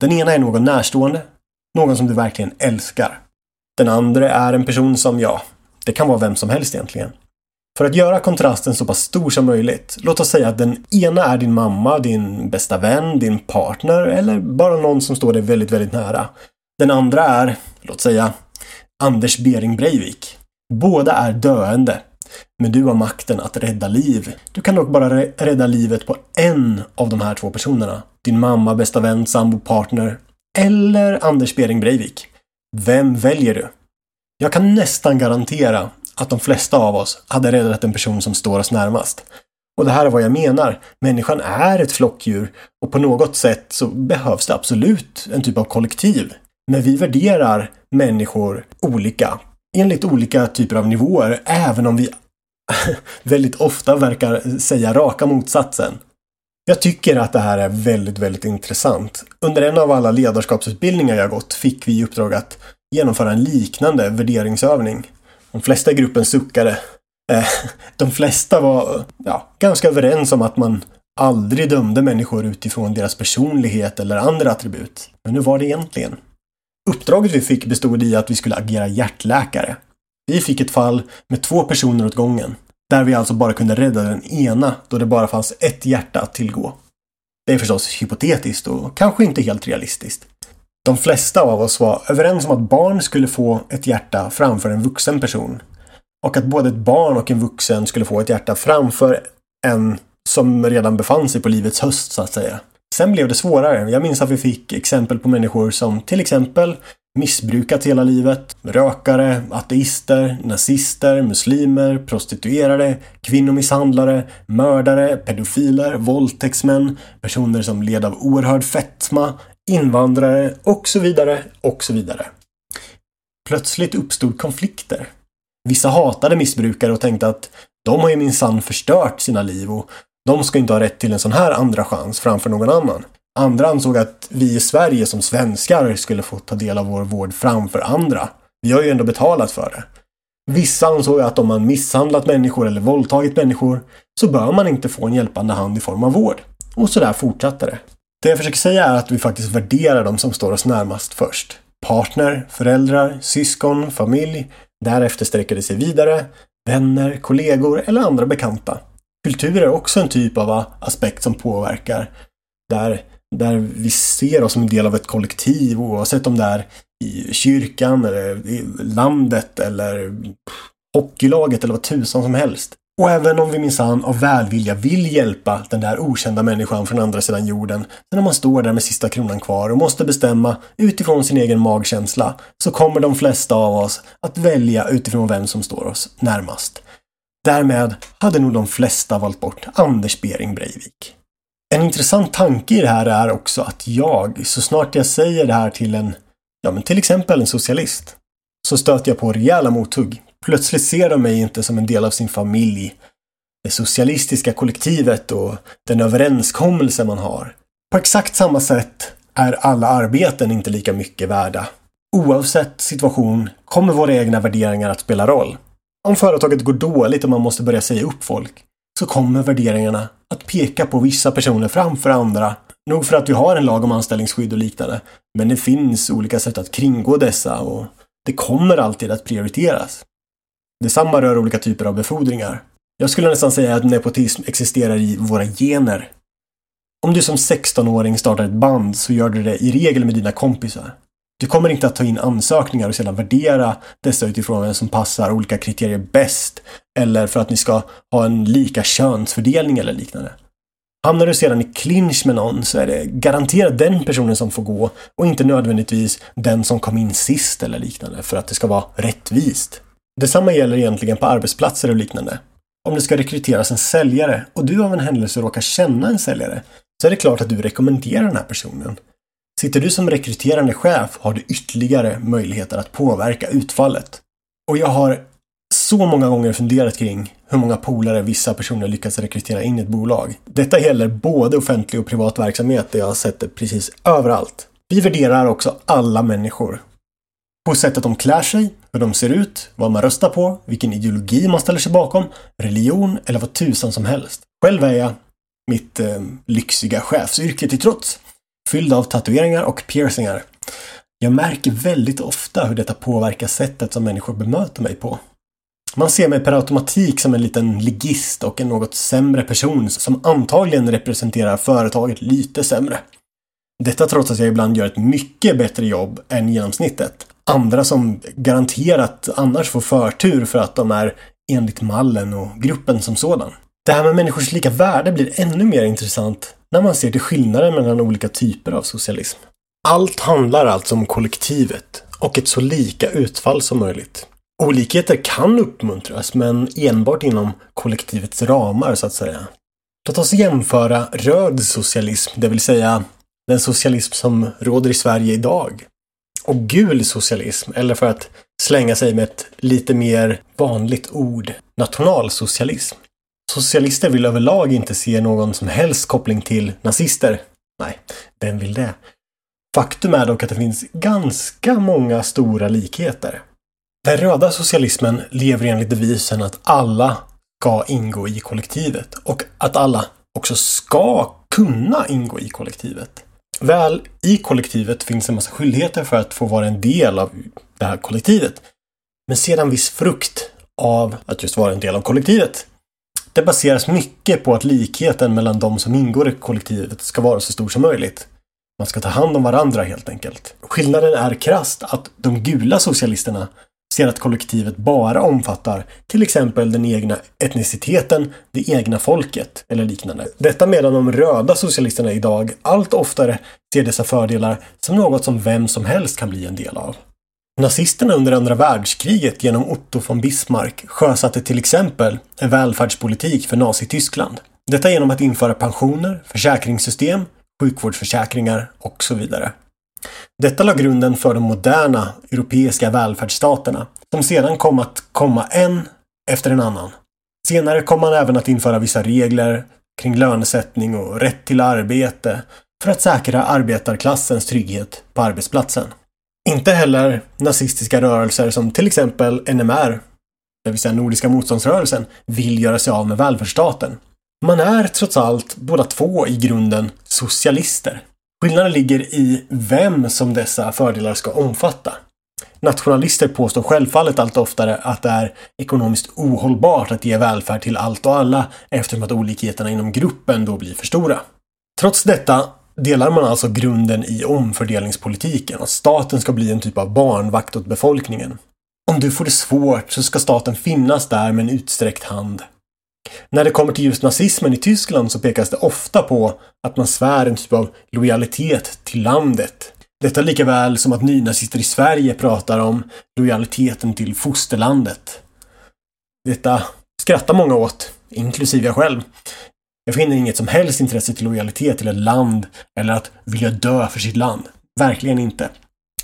S1: Den ena är någon närstående, någon som du verkligen älskar. Den andra är en person som, ja, det kan vara vem som helst egentligen. För att göra kontrasten så pass stor som möjligt, låt oss säga att den ena är din mamma, din bästa vän, din partner eller bara någon som står dig väldigt, väldigt nära. Den andra är, låt säga, Anders Bering Breivik. Båda är döende men du har makten att rädda liv. Du kan dock bara rädda livet på en av de här två personerna. Din mamma, bästa vän, sambo, partner eller Anders Bering Breivik. Vem väljer du? Jag kan nästan garantera att de flesta av oss hade räddat en person som står oss närmast. Och det här är vad jag menar. Människan är ett flockdjur och på något sätt så behövs det absolut en typ av kollektiv. Men vi värderar människor olika enligt olika typer av nivåer, även om vi väldigt ofta verkar säga raka motsatsen. Jag tycker att det här är väldigt, väldigt intressant. Under en av alla ledarskapsutbildningar jag gått fick vi i uppdrag att genomföra en liknande värderingsövning. De flesta i gruppen suckade. Eh, de flesta var ja, ganska överens om att man aldrig dömde människor utifrån deras personlighet eller andra attribut. Men hur var det egentligen? Uppdraget vi fick bestod i att vi skulle agera hjärtläkare. Vi fick ett fall med två personer åt gången. Där vi alltså bara kunde rädda den ena då det bara fanns ett hjärta att tillgå. Det är förstås hypotetiskt och kanske inte helt realistiskt. De flesta av oss var överens om att barn skulle få ett hjärta framför en vuxen person. Och att både ett barn och en vuxen skulle få ett hjärta framför en som redan befann sig på livets höst så att säga. Sen blev det svårare. Jag minns att vi fick exempel på människor som till exempel missbrukat hela livet. Rökare, ateister, nazister, muslimer, prostituerade, kvinnomisshandlare, mördare, pedofiler, våldtäktsmän, personer som led av oerhörd fetma, invandrare och så vidare och så vidare. Plötsligt uppstod konflikter. Vissa hatade missbrukare och tänkte att de har ju minsann förstört sina liv och de ska inte ha rätt till en sån här andra chans framför någon annan. Andra ansåg att vi i Sverige som svenskar skulle få ta del av vår vård framför andra. Vi har ju ändå betalat för det. Vissa ansåg att om man misshandlat människor eller våldtagit människor så bör man inte få en hjälpande hand i form av vård. Och så där fortsatte det. Det jag försöker säga är att vi faktiskt värderar de som står oss närmast först. Partner, föräldrar, syskon, familj. Därefter sträcker det sig vidare. Vänner, kollegor eller andra bekanta. Kultur är också en typ av aspekt som påverkar. Där, där vi ser oss som en del av ett kollektiv oavsett om det är i kyrkan eller i landet eller hockeylaget eller vad tusan som helst. Och även om vi minsann av välvilja vill hjälpa den där okända människan från andra sidan jorden, när man står där med sista kronan kvar och måste bestämma utifrån sin egen magkänsla, så kommer de flesta av oss att välja utifrån vem som står oss närmast. Därmed hade nog de flesta valt bort Anders Bering Breivik. En intressant tanke i det här är också att jag, så snart jag säger det här till en, ja men till exempel en socialist, så stöter jag på rejäla mothugg. Plötsligt ser de mig inte som en del av sin familj, det socialistiska kollektivet och den överenskommelse man har. På exakt samma sätt är alla arbeten inte lika mycket värda. Oavsett situation kommer våra egna värderingar att spela roll. Om företaget går dåligt och man måste börja säga upp folk så kommer värderingarna att peka på vissa personer framför andra. Nog för att vi har en lag om anställningsskydd och liknande. Men det finns olika sätt att kringgå dessa och det kommer alltid att prioriteras. Detsamma rör olika typer av befordringar. Jag skulle nästan säga att nepotism existerar i våra gener. Om du som 16-åring startar ett band så gör du det i regel med dina kompisar. Du kommer inte att ta in ansökningar och sedan värdera dessa utifrån vem som passar olika kriterier bäst eller för att ni ska ha en lika könsfördelning eller liknande. Hamnar du sedan i clinch med någon så är det garanterat den personen som får gå och inte nödvändigtvis den som kom in sist eller liknande för att det ska vara rättvist. Detsamma gäller egentligen på arbetsplatser och liknande. Om det ska rekryteras en säljare och du av en händelse råkar känna en säljare så är det klart att du rekommenderar den här personen. Sitter du som rekryterande chef har du ytterligare möjligheter att påverka utfallet. Och jag har så många gånger funderat kring hur många polare vissa personer lyckats rekrytera in i ett bolag. Detta gäller både offentlig och privat verksamhet där jag har sett det precis överallt. Vi värderar också alla människor. På sättet de klär sig, hur de ser ut, vad man röstar på, vilken ideologi man ställer sig bakom, religion eller vad tusan som helst. Själv är jag, mitt eh, lyxiga chefsyrke till trots, fylld av tatueringar och piercingar. Jag märker väldigt ofta hur detta påverkar sättet som människor bemöter mig på. Man ser mig per automatik som en liten ligist och en något sämre person som antagligen representerar företaget lite sämre. Detta trots att jag ibland gör ett mycket bättre jobb än genomsnittet. Andra som garanterat annars får förtur för att de är enligt mallen och gruppen som sådan. Det här med människors lika värde blir ännu mer intressant när man ser till skillnaden mellan olika typer av socialism. Allt handlar alltså om kollektivet och ett så lika utfall som möjligt. Olikheter kan uppmuntras, men enbart inom kollektivets ramar så att säga. Låt oss jämföra röd socialism, det vill säga den socialism som råder i Sverige idag, och gul socialism, eller för att slänga sig med ett lite mer vanligt ord, nationalsocialism. Socialister vill överlag inte se någon som helst koppling till nazister. Nej, vem vill det? Faktum är dock att det finns ganska många stora likheter. Den röda socialismen lever enligt devisen att alla ska ingå i kollektivet och att alla också ska kunna ingå i kollektivet. Väl i kollektivet finns en massa skyldigheter för att få vara en del av det här kollektivet. Men sedan viss frukt av att just vara en del av kollektivet. Det baseras mycket på att likheten mellan de som ingår i kollektivet ska vara så stor som möjligt. Man ska ta hand om varandra helt enkelt. Skillnaden är krast att de gula socialisterna ser att kollektivet bara omfattar till exempel den egna etniciteten, det egna folket eller liknande. Detta medan de röda socialisterna idag allt oftare ser dessa fördelar som något som vem som helst kan bli en del av. Nazisterna under andra världskriget genom Otto von Bismarck sjösatte till exempel en välfärdspolitik för Nazityskland. Detta genom att införa pensioner, försäkringssystem, sjukvårdsförsäkringar och så vidare. Detta la grunden för de moderna europeiska välfärdsstaterna som sedan kom att komma en efter en annan. Senare kom man även att införa vissa regler kring lönesättning och rätt till arbete för att säkra arbetarklassens trygghet på arbetsplatsen. Inte heller nazistiska rörelser som till exempel NMR, det vill säga Nordiska motståndsrörelsen, vill göra sig av med välfärdsstaten. Man är trots allt båda två i grunden socialister. Skillnaden ligger i vem som dessa fördelar ska omfatta. Nationalister påstår självfallet allt oftare att det är ekonomiskt ohållbart att ge välfärd till allt och alla eftersom att olikheterna inom gruppen då blir för stora. Trots detta delar man alltså grunden i omfördelningspolitiken, att staten ska bli en typ av barnvakt åt befolkningen. Om du får det svårt så ska staten finnas där med en utsträckt hand. När det kommer till just nazismen i Tyskland så pekas det ofta på att man svär en typ av lojalitet till landet. Detta lika väl som att nynazister i Sverige pratar om lojaliteten till fosterlandet. Detta skrattar många åt, inklusive jag själv. Jag finner inget som helst intresse till lojalitet till ett land eller att vilja dö för sitt land. Verkligen inte.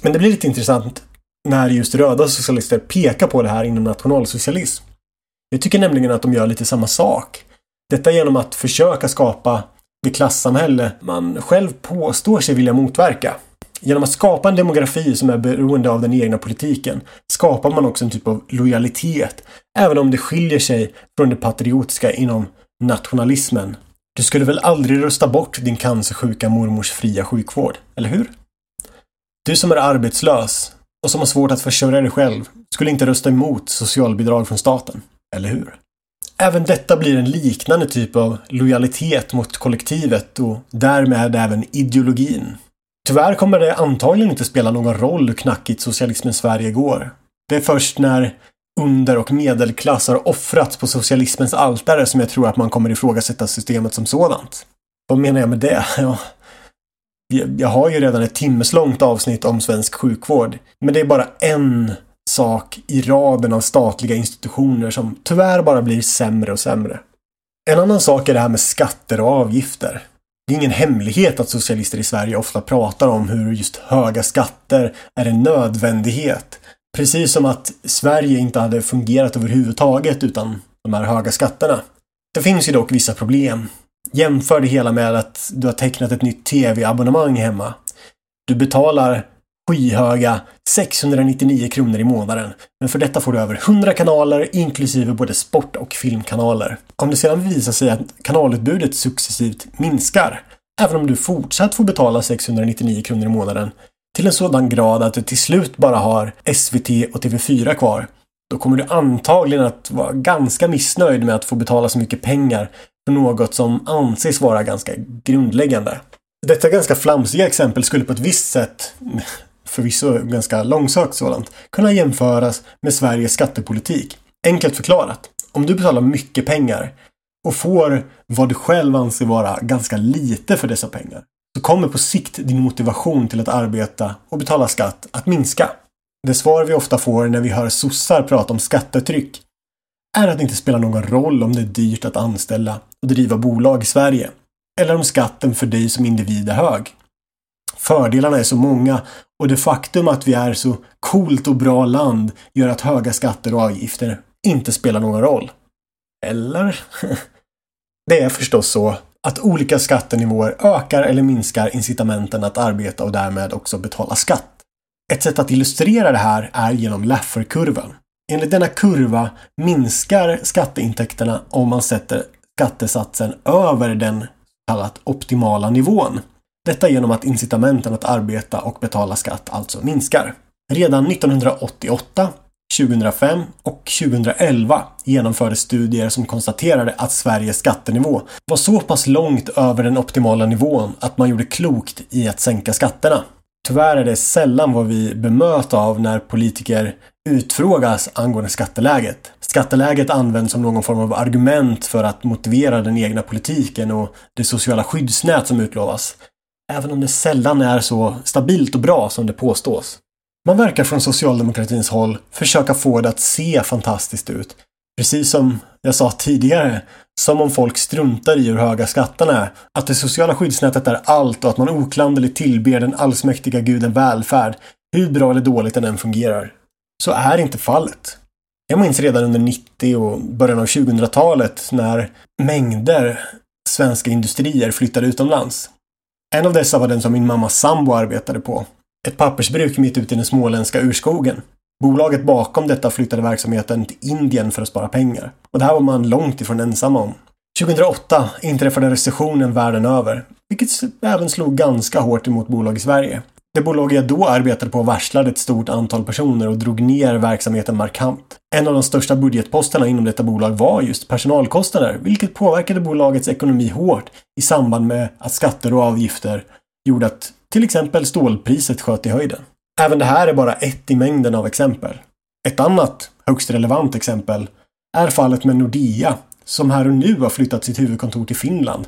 S1: Men det blir lite intressant när just röda socialister pekar på det här inom nationalsocialism. Jag tycker nämligen att de gör lite samma sak. Detta genom att försöka skapa det klassamhälle man själv påstår sig vilja motverka. Genom att skapa en demografi som är beroende av den egna politiken skapar man också en typ av lojalitet, även om det skiljer sig från det patriotiska inom nationalismen. Du skulle väl aldrig rösta bort din cancersjuka mormors fria sjukvård, eller hur? Du som är arbetslös och som har svårt att försörja dig själv skulle inte rösta emot socialbidrag från staten, eller hur? Även detta blir en liknande typ av lojalitet mot kollektivet och därmed även ideologin. Tyvärr kommer det antagligen inte spela någon roll hur knackigt socialismens Sverige går. Det är först när under och medelklass har offrats på socialismens altare som jag tror att man kommer ifrågasätta systemet som sådant. Vad menar jag med det? Ja, jag har ju redan ett timmeslångt avsnitt om svensk sjukvård. Men det är bara en sak i raden av statliga institutioner som tyvärr bara blir sämre och sämre. En annan sak är det här med skatter och avgifter. Det är ingen hemlighet att socialister i Sverige ofta pratar om hur just höga skatter är en nödvändighet. Precis som att Sverige inte hade fungerat överhuvudtaget utan de här höga skatterna. Det finns ju dock vissa problem. Jämför det hela med att du har tecknat ett nytt tv-abonnemang hemma. Du betalar skyhöga 699 kronor i månaden. Men för detta får du över 100 kanaler inklusive både sport och filmkanaler. Om det sedan visar sig att kanalutbudet successivt minskar, även om du fortsatt får betala 699 kronor i månaden, till en sådan grad att du till slut bara har SVT och TV4 kvar, då kommer du antagligen att vara ganska missnöjd med att få betala så mycket pengar för något som anses vara ganska grundläggande. Detta ganska flamsiga exempel skulle på ett visst sätt förvisso ganska långsökt sådant, kunna jämföras med Sveriges skattepolitik. Enkelt förklarat, om du betalar mycket pengar och får vad du själv anser vara ganska lite för dessa pengar, så kommer på sikt din motivation till att arbeta och betala skatt att minska. Det svar vi ofta får när vi hör sossar prata om skattetryck är att det inte spelar någon roll om det är dyrt att anställa och driva bolag i Sverige. Eller om skatten för dig som individ är hög. Fördelarna är så många och det faktum att vi är så coolt och bra land gör att höga skatter och avgifter inte spelar någon roll. Eller? Det är förstås så att olika skattenivåer ökar eller minskar incitamenten att arbeta och därmed också betala skatt. Ett sätt att illustrera det här är genom Lafferkurvan. Enligt denna kurva minskar skatteintäkterna om man sätter skattesatsen över den kallat optimala nivån. Detta genom att incitamenten att arbeta och betala skatt alltså minskar. Redan 1988, 2005 och 2011 genomfördes studier som konstaterade att Sveriges skattenivå var så pass långt över den optimala nivån att man gjorde klokt i att sänka skatterna. Tyvärr är det sällan vad vi bemöts av när politiker utfrågas angående skatteläget. Skatteläget används som någon form av argument för att motivera den egna politiken och det sociala skyddsnät som utlovas. Även om det sällan är så stabilt och bra som det påstås. Man verkar från socialdemokratins håll försöka få det att se fantastiskt ut. Precis som jag sa tidigare, som om folk struntar i hur höga skatterna är. Att det sociala skyddsnätet är allt och att man oklanderligt tillber den allsmäktiga guden välfärd, hur bra eller dåligt den än fungerar. Så är inte fallet. Jag minns redan under 90 och början av 2000-talet när mängder svenska industrier flyttade utomlands. En av dessa var den som min mammas sambo arbetade på. Ett pappersbruk mitt ute i den småländska urskogen. Bolaget bakom detta flyttade verksamheten till Indien för att spara pengar. Och det här var man långt ifrån ensam om. 2008 inträffade recessionen världen över, vilket även slog ganska hårt emot bolag i Sverige. Det bolag jag då arbetade på varslade ett stort antal personer och drog ner verksamheten markant. En av de största budgetposterna inom detta bolag var just personalkostnader, vilket påverkade bolagets ekonomi hårt i samband med att skatter och avgifter gjorde att till exempel stålpriset sköt i höjden. Även det här är bara ett i mängden av exempel. Ett annat högst relevant exempel är fallet med Nordea som här och nu har flyttat sitt huvudkontor till Finland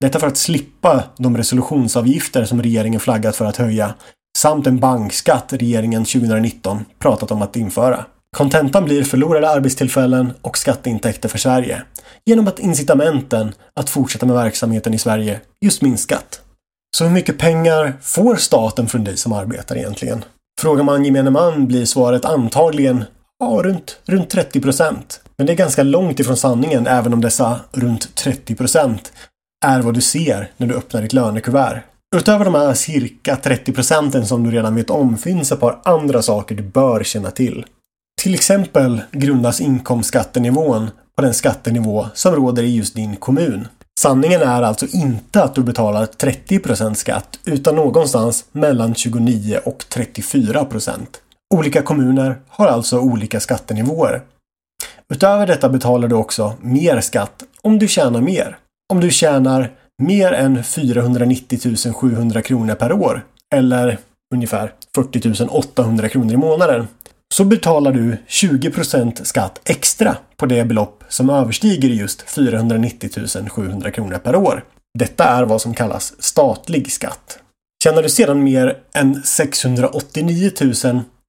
S1: detta för att slippa de resolutionsavgifter som regeringen flaggat för att höja samt en bankskatt regeringen 2019 pratat om att införa. Kontentan blir förlorade arbetstillfällen och skatteintäkter för Sverige genom att incitamenten att fortsätta med verksamheten i Sverige just minskat. Så hur mycket pengar får staten från dig som arbetar egentligen? Frågar man gemene man blir svaret antagligen ja, runt, runt 30 procent. Men det är ganska långt ifrån sanningen även om dessa runt 30 procent är vad du ser när du öppnar ditt lönekuvert. Utöver de här cirka 30 procenten som du redan vet om finns ett par andra saker du bör känna till. Till exempel grundas inkomstskattenivån på den skattenivå som råder i just din kommun. Sanningen är alltså inte att du betalar 30% skatt utan någonstans mellan 29 och 34% Olika kommuner har alltså olika skattenivåer. Utöver detta betalar du också mer skatt om du tjänar mer. Om du tjänar mer än 490 700 kronor per år eller ungefär 40 800 kronor i månaden så betalar du 20% skatt extra på det belopp som överstiger just 490 700 kronor per år. Detta är vad som kallas statlig skatt. Tjänar du sedan mer än 689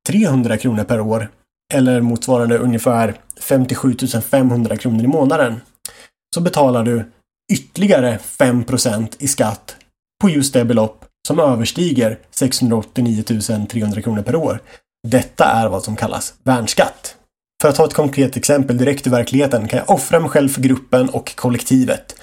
S1: 300 kronor per år eller motsvarande ungefär 57 500 kronor i månaden så betalar du ytterligare 5% i skatt på just det belopp som överstiger 689 300 kronor per år. Detta är vad som kallas värnskatt. För att ta ett konkret exempel direkt ur verkligheten kan jag offra mig själv för gruppen och kollektivet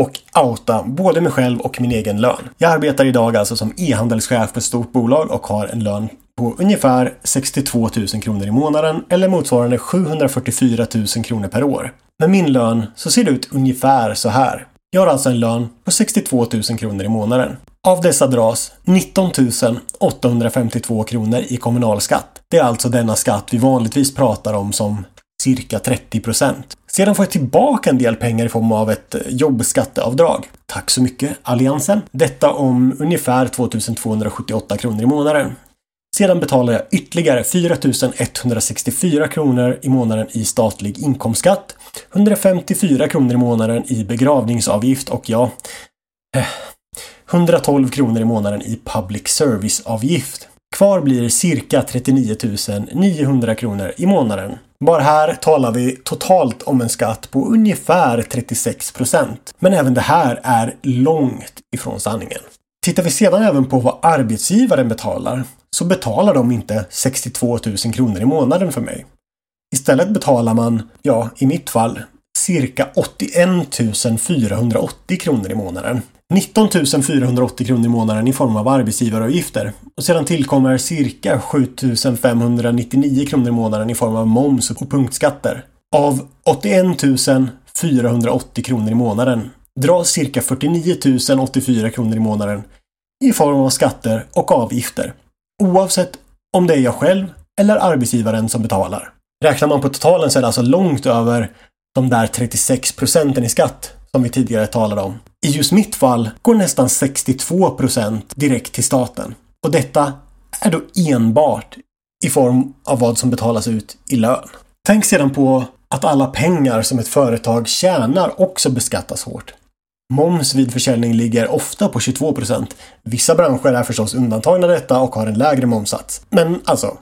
S1: och outa både mig själv och min egen lön. Jag arbetar idag alltså som e-handelschef på ett stort bolag och har en lön på ungefär 62 000 kronor i månaden eller motsvarande 744 000 kronor per år. Med min lön så ser det ut ungefär så här. Jag har alltså en lön på 62 000 kronor i månaden. Av dessa dras 19 852 kronor i kommunalskatt. Det är alltså denna skatt vi vanligtvis pratar om som cirka 30 procent. Sedan får jag tillbaka en del pengar i form av ett eh, jobbskatteavdrag. Tack så mycket Alliansen. Detta om ungefär 2278 kronor i månaden. Sedan betalar jag ytterligare 4 164 kronor i månaden i statlig inkomstskatt, 154 kronor i månaden i begravningsavgift och ja, eh, 112 kronor i månaden i public service-avgift. Kvar blir cirka 39 900 kronor i månaden. Bara här talar vi totalt om en skatt på ungefär 36 procent. Men även det här är långt ifrån sanningen. Tittar vi sedan även på vad arbetsgivaren betalar så betalar de inte 62 000 kronor i månaden för mig. Istället betalar man, ja, i mitt fall, cirka 81 480 kronor i månaden. 19 480 kronor i månaden i form av arbetsgivaravgifter och sedan tillkommer cirka 7 599 kronor i månaden i form av moms och punktskatter. Av 81 480 kronor i månaden dras cirka 49 084 kronor i månaden i form av skatter och avgifter. Oavsett om det är jag själv eller arbetsgivaren som betalar. Räknar man på totalen så är det alltså långt över de där 36 procenten i skatt som vi tidigare talade om. I just mitt fall går nästan 62 procent direkt till staten. Och detta är då enbart i form av vad som betalas ut i lön. Tänk sedan på att alla pengar som ett företag tjänar också beskattas hårt. Moms vid försäljning ligger ofta på 22% Vissa branscher är förstås undantagna detta och har en lägre momssats. Men alltså,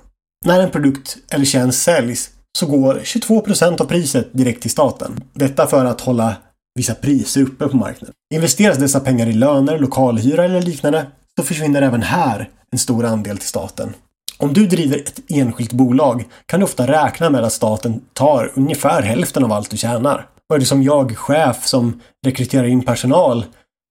S1: när en produkt eller tjänst säljs så går 22% av priset direkt till staten. Detta för att hålla vissa priser uppe på marknaden. Investeras dessa pengar i löner, lokalhyra eller liknande så försvinner även här en stor andel till staten. Om du driver ett enskilt bolag kan du ofta räkna med att staten tar ungefär hälften av allt du tjänar. Och är det som jag, chef, som rekryterar in personal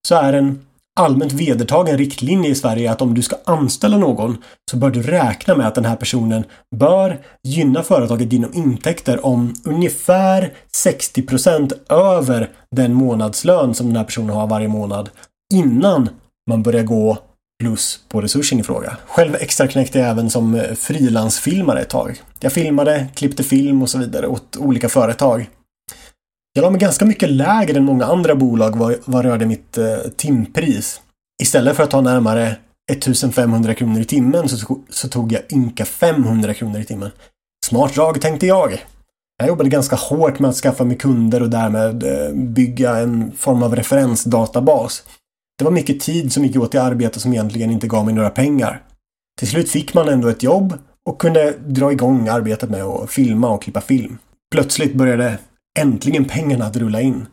S1: så är en allmänt vedertagen riktlinje i Sverige att om du ska anställa någon så bör du räkna med att den här personen bör gynna företaget genom intäkter om ungefär 60% över den månadslön som den här personen har varje månad innan man börjar gå plus på resursen i fråga. Själv extra knäckte jag även som eh, frilansfilmare ett tag. Jag filmade, klippte film och så vidare åt olika företag. Jag la mig ganska mycket lägre än många andra bolag vad, vad rörde mitt eh, timpris. Istället för att ta närmare 1500 kronor i timmen så, så tog jag ynka 500 kronor i timmen. Smart drag tänkte jag. Jag jobbade ganska hårt med att skaffa mig kunder och därmed eh, bygga en form av referensdatabas. Det var mycket tid som gick åt till arbete som egentligen inte gav mig några pengar. Till slut fick man ändå ett jobb och kunde dra igång arbetet med att filma och klippa film. Plötsligt började äntligen pengarna att rulla in.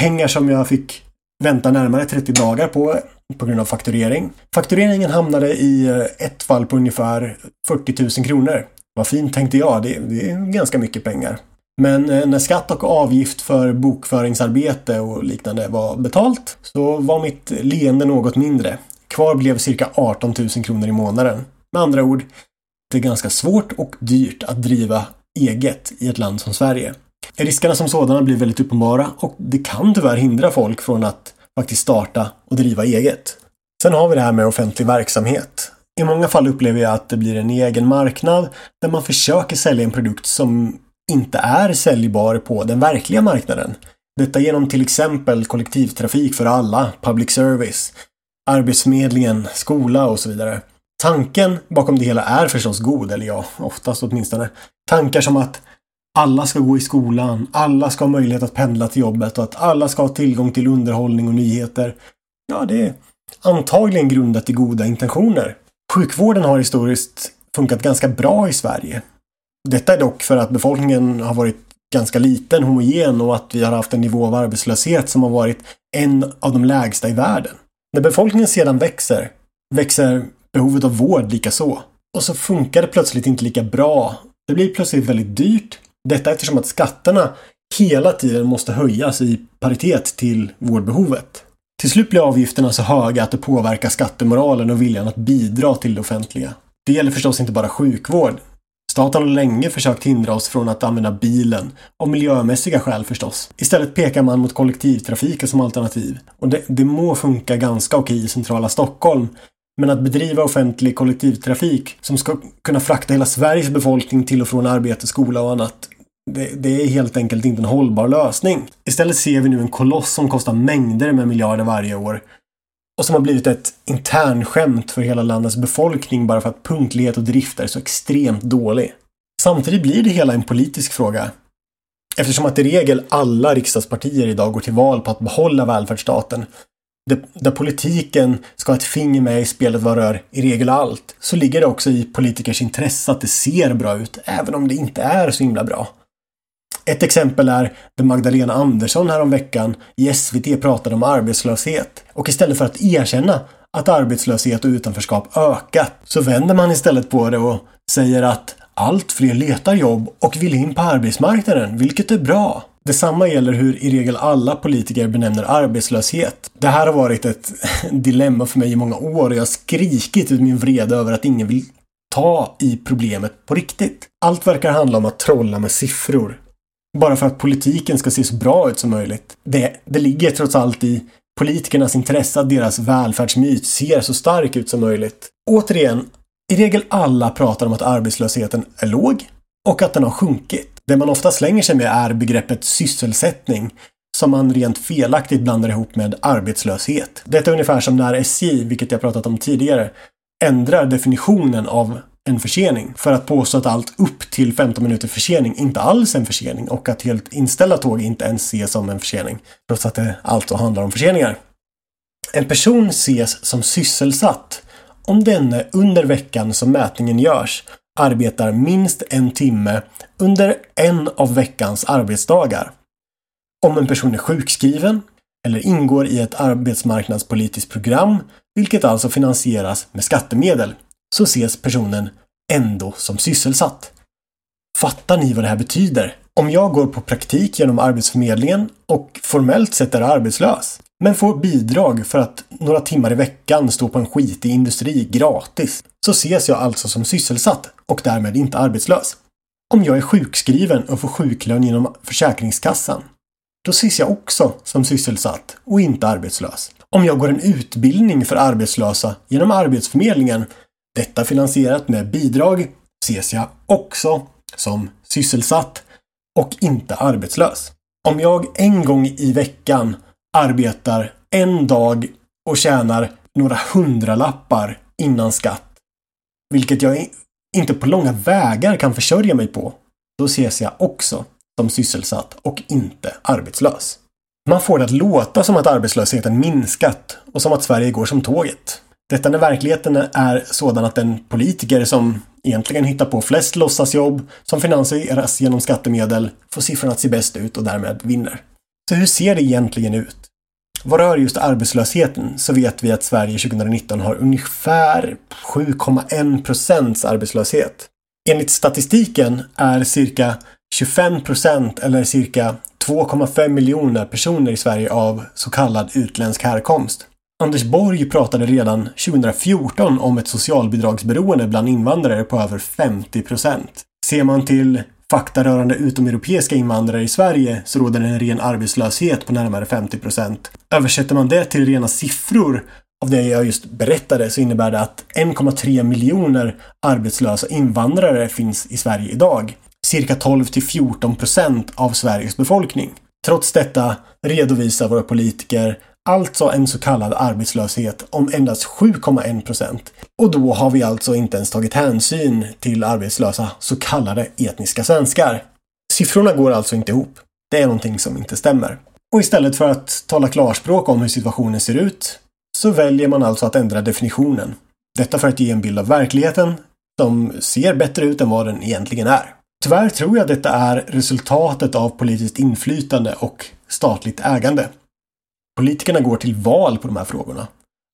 S1: Pengar som jag fick vänta närmare 30 dagar på på grund av fakturering. Faktureringen hamnade i eh, ett fall på ungefär 40 000 kronor. Vad fint tänkte jag, det, det är ganska mycket pengar. Men eh, när skatt och avgift för bokföringsarbete och liknande var betalt så var mitt leende något mindre. Kvar blev cirka 18 000 kronor i månaden. Med andra ord, det är ganska svårt och dyrt att driva eget i ett land som Sverige. Riskerna som sådana blir väldigt uppenbara och det kan tyvärr hindra folk från att faktiskt starta och driva eget. Sen har vi det här med offentlig verksamhet. I många fall upplever jag att det blir en egen marknad där man försöker sälja en produkt som inte är säljbar på den verkliga marknaden. Detta genom till exempel kollektivtrafik för alla, public service, Arbetsförmedlingen, skola och så vidare. Tanken bakom det hela är förstås god, eller ja, oftast åtminstone. Tankar som att alla ska gå i skolan, alla ska ha möjlighet att pendla till jobbet och att alla ska ha tillgång till underhållning och nyheter. Ja, det är antagligen grundat i goda intentioner. Sjukvården har historiskt funkat ganska bra i Sverige. Detta är dock för att befolkningen har varit ganska liten, homogen och att vi har haft en nivå av arbetslöshet som har varit en av de lägsta i världen. När befolkningen sedan växer, växer behovet av vård lika så. Och så funkar det plötsligt inte lika bra. Det blir plötsligt väldigt dyrt. Detta eftersom att skatterna hela tiden måste höjas i paritet till vårdbehovet. Till slut blir avgifterna så höga att det påverkar skattemoralen och viljan att bidra till det offentliga. Det gäller förstås inte bara sjukvård. Staten har länge försökt hindra oss från att använda bilen, av miljömässiga skäl förstås. Istället pekar man mot kollektivtrafiken som alternativ. Och det, det må funka ganska okej i centrala Stockholm, men att bedriva offentlig kollektivtrafik som ska kunna frakta hela Sveriges befolkning till och från arbete, skola och annat. Det, det, är helt enkelt inte en hållbar lösning. Istället ser vi nu en koloss som kostar mängder med miljarder varje år och som har blivit ett internskämt för hela landets befolkning bara för att punktlighet och drift är så extremt dålig. Samtidigt blir det hela en politisk fråga. Eftersom att i regel alla riksdagspartier idag går till val på att behålla välfärdsstaten där politiken ska ha ett finger med i spelet vad rör i regel allt, så ligger det också i politikers intresse att det ser bra ut, även om det inte är så himla bra. Ett exempel är där Magdalena Andersson häromveckan i SVT pratade om arbetslöshet och istället för att erkänna att arbetslöshet och utanförskap ökat så vänder man istället på det och säger att allt fler letar jobb och vill in på arbetsmarknaden, vilket är bra. Detsamma gäller hur i regel alla politiker benämner arbetslöshet. Det här har varit ett dilemma för mig i många år och jag har skrikit ut min vrede över att ingen vill ta i problemet på riktigt. Allt verkar handla om att trolla med siffror. Bara för att politiken ska se så bra ut som möjligt. Det, det ligger trots allt i politikernas intresse att deras välfärdsmyt ser så stark ut som möjligt. Återigen, i regel alla pratar om att arbetslösheten är låg och att den har sjunkit. Det man ofta slänger sig med är begreppet sysselsättning som man rent felaktigt blandar ihop med arbetslöshet. Detta är ungefär som när SJ, vilket jag pratat om tidigare, ändrar definitionen av en försening för att påstå att allt upp till 15 minuter försening inte alls är en försening och att helt inställda tåg inte ens ses som en försening, trots att det alltså handlar om förseningar. En person ses som sysselsatt om denne under veckan som mätningen görs arbetar minst en timme under en av veckans arbetsdagar. Om en person är sjukskriven eller ingår i ett arbetsmarknadspolitiskt program, vilket alltså finansieras med skattemedel, så ses personen ändå som sysselsatt. Fattar ni vad det här betyder? Om jag går på praktik genom Arbetsförmedlingen och formellt sett är arbetslös, men får bidrag för att några timmar i veckan stå på en skitig industri gratis, så ses jag alltså som sysselsatt och därmed inte arbetslös. Om jag är sjukskriven och får sjuklön genom Försäkringskassan, då ses jag också som sysselsatt och inte arbetslös. Om jag går en utbildning för arbetslösa genom Arbetsförmedlingen, detta finansierat med bidrag, ses jag också som sysselsatt och inte arbetslös. Om jag en gång i veckan arbetar en dag och tjänar några hundralappar innan skatt, vilket jag inte på långa vägar kan försörja mig på, då ses jag också som sysselsatt och inte arbetslös. Man får det att låta som att arbetslösheten minskat och som att Sverige går som tåget. Detta när verkligheten är sådan att den politiker som egentligen hittar på flest låtsasjobb som finansieras genom skattemedel får siffrorna att se bäst ut och därmed vinner. Så hur ser det egentligen ut? Vad rör just arbetslösheten så vet vi att Sverige 2019 har ungefär 7,1 procents arbetslöshet. Enligt statistiken är cirka 25 procent eller cirka 2,5 miljoner personer i Sverige av så kallad utländsk härkomst. Anders Borg pratade redan 2014 om ett socialbidragsberoende bland invandrare på över 50 procent. Ser man till fakta rörande utomeuropeiska invandrare i Sverige så råder en ren arbetslöshet på närmare 50 procent. Översätter man det till rena siffror av det jag just berättade så innebär det att 1,3 miljoner arbetslösa invandrare finns i Sverige idag. Cirka 12 till 14 procent av Sveriges befolkning. Trots detta redovisar våra politiker alltså en så kallad arbetslöshet om endast 7,1 procent. Och då har vi alltså inte ens tagit hänsyn till arbetslösa så kallade etniska svenskar. Siffrorna går alltså inte ihop. Det är någonting som inte stämmer. Och istället för att tala klarspråk om hur situationen ser ut så väljer man alltså att ändra definitionen. Detta för att ge en bild av verkligheten som ser bättre ut än vad den egentligen är. Tyvärr tror jag detta är resultatet av politiskt inflytande och statligt ägande. Politikerna går till val på de här frågorna.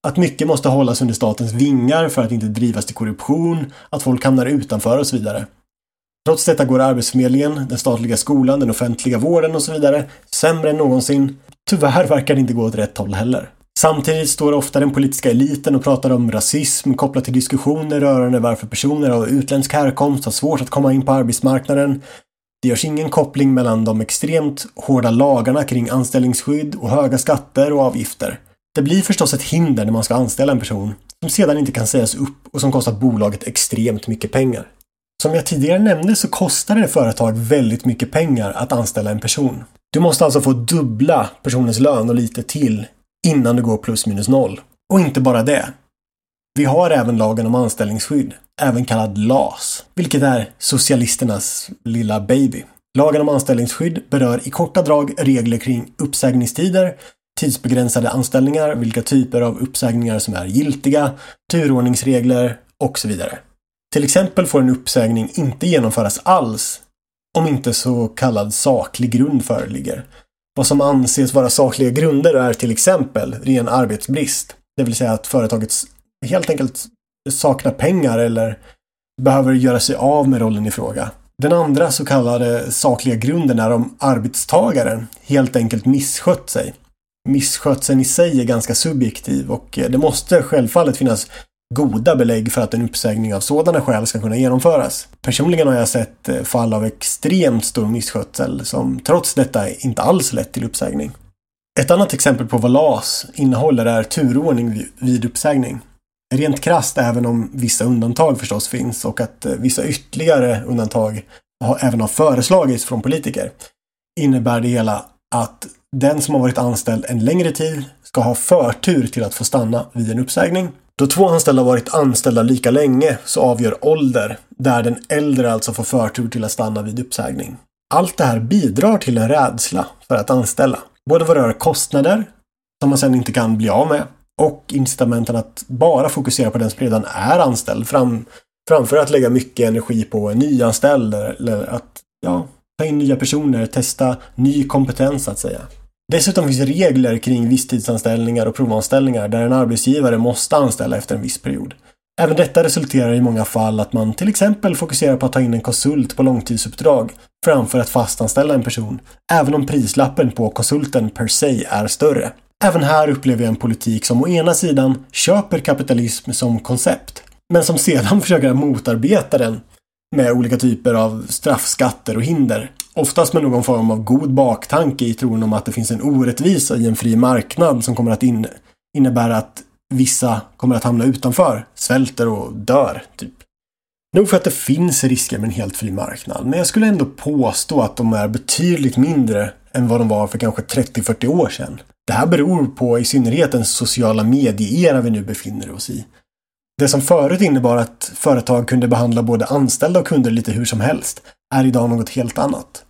S1: Att mycket måste hållas under statens vingar för att inte drivas till korruption, att folk hamnar utanför och så vidare. Trots detta går Arbetsförmedlingen, den statliga skolan, den offentliga vården och så vidare sämre än någonsin. Tyvärr verkar det inte gå åt rätt håll heller. Samtidigt står ofta den politiska eliten och pratar om rasism kopplat till diskussioner rörande varför personer av utländsk härkomst har svårt att komma in på arbetsmarknaden. Det görs ingen koppling mellan de extremt hårda lagarna kring anställningsskydd och höga skatter och avgifter. Det blir förstås ett hinder när man ska anställa en person som sedan inte kan sägas upp och som kostar bolaget extremt mycket pengar. Som jag tidigare nämnde så kostar det företag väldigt mycket pengar att anställa en person. Du måste alltså få dubbla personens lön och lite till innan du går plus minus noll. Och inte bara det. Vi har även lagen om anställningsskydd, även kallad LAS, vilket är socialisternas lilla baby. Lagen om anställningsskydd berör i korta drag regler kring uppsägningstider, tidsbegränsade anställningar, vilka typer av uppsägningar som är giltiga, turordningsregler och så vidare. Till exempel får en uppsägning inte genomföras alls om inte så kallad saklig grund föreligger. Vad som anses vara sakliga grunder är till exempel ren arbetsbrist, det vill säga att företagets helt enkelt saknar pengar eller behöver göra sig av med rollen i fråga. Den andra så kallade sakliga grunden är om arbetstagaren helt enkelt misskött sig. Misskötseln i sig är ganska subjektiv och eh, det måste självfallet finnas goda belägg för att en uppsägning av sådana skäl ska kunna genomföras. Personligen har jag sett eh, fall av extremt stor misskötsel som trots detta inte alls lett till uppsägning. Ett annat exempel på vad LAS innehåller är turordning vid uppsägning. Rent krast även om vissa undantag förstås finns och att eh, vissa ytterligare undantag även har föreslagits från politiker innebär det hela att den som har varit anställd en längre tid ska ha förtur till att få stanna vid en uppsägning då två anställda varit anställda lika länge så avgör ålder, där den äldre alltså får förtur till att stanna vid uppsägning. Allt det här bidrar till en rädsla för att anställa. Både vad rör kostnader, som man sen inte kan bli av med, och incitamenten att bara fokusera på den som redan är anställd fram, framför att lägga mycket energi på en nyanställd eller att ja, ta in nya personer, testa ny kompetens så att säga. Dessutom finns regler kring visstidsanställningar och provanställningar där en arbetsgivare måste anställa efter en viss period. Även detta resulterar i många fall att man till exempel fokuserar på att ta in en konsult på långtidsuppdrag framför att fastanställa en person, även om prislappen på konsulten per se är större. Även här upplever jag en politik som å ena sidan köper kapitalism som koncept, men som sedan försöker motarbeta den med olika typer av straffskatter och hinder. Oftast med någon form av god baktanke i tron om att det finns en orättvisa i en fri marknad som kommer att in innebära att vissa kommer att hamna utanför, svälter och dör. Typ. Nog för att det finns risker med en helt fri marknad, men jag skulle ändå påstå att de är betydligt mindre än vad de var för kanske 30-40 år sedan. Det här beror på i synnerhet den sociala medieera vi nu befinner oss i. Det som förut innebar att företag kunde behandla både anställda och kunder lite hur som helst är idag något helt annat.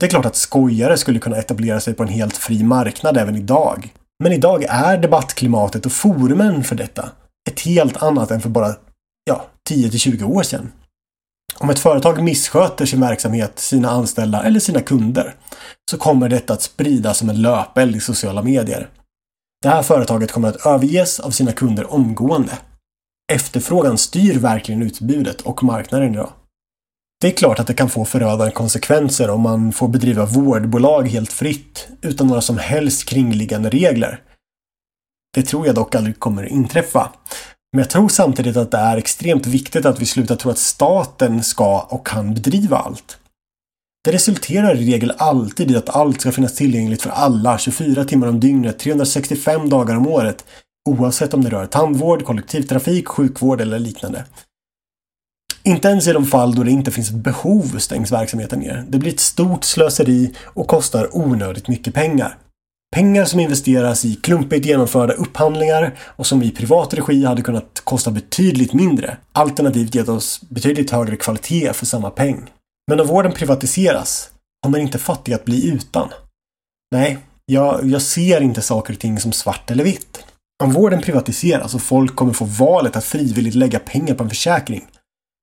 S1: Det är klart att skojare skulle kunna etablera sig på en helt fri marknad även idag. Men idag är debattklimatet och forumen för detta ett helt annat än för bara ja, 10 20 år sedan. Om ett företag missköter sin verksamhet, sina anställda eller sina kunder så kommer detta att spridas som en löpeld i sociala medier. Det här företaget kommer att överges av sina kunder omgående. Efterfrågan styr verkligen utbudet och marknaden idag. Det är klart att det kan få förödande konsekvenser om man får bedriva vårdbolag helt fritt utan några som helst kringliggande regler. Det tror jag dock aldrig kommer att inträffa. Men jag tror samtidigt att det är extremt viktigt att vi slutar tro att staten ska och kan bedriva allt. Det resulterar i regel alltid i att allt ska finnas tillgängligt för alla 24 timmar om dygnet, 365 dagar om året, oavsett om det rör tandvård, kollektivtrafik, sjukvård eller liknande. Inte ens i de fall då det inte finns ett behov stängs verksamheten ner. Det blir ett stort slöseri och kostar onödigt mycket pengar. Pengar som investeras i klumpigt genomförda upphandlingar och som i privat regi hade kunnat kosta betydligt mindre, alternativt gett oss betydligt högre kvalitet för samma peng. Men om vården privatiseras kommer inte fattiga att bli utan. Nej, jag, jag ser inte saker och ting som svart eller vitt. Om vården privatiseras och folk kommer få valet att frivilligt lägga pengar på en försäkring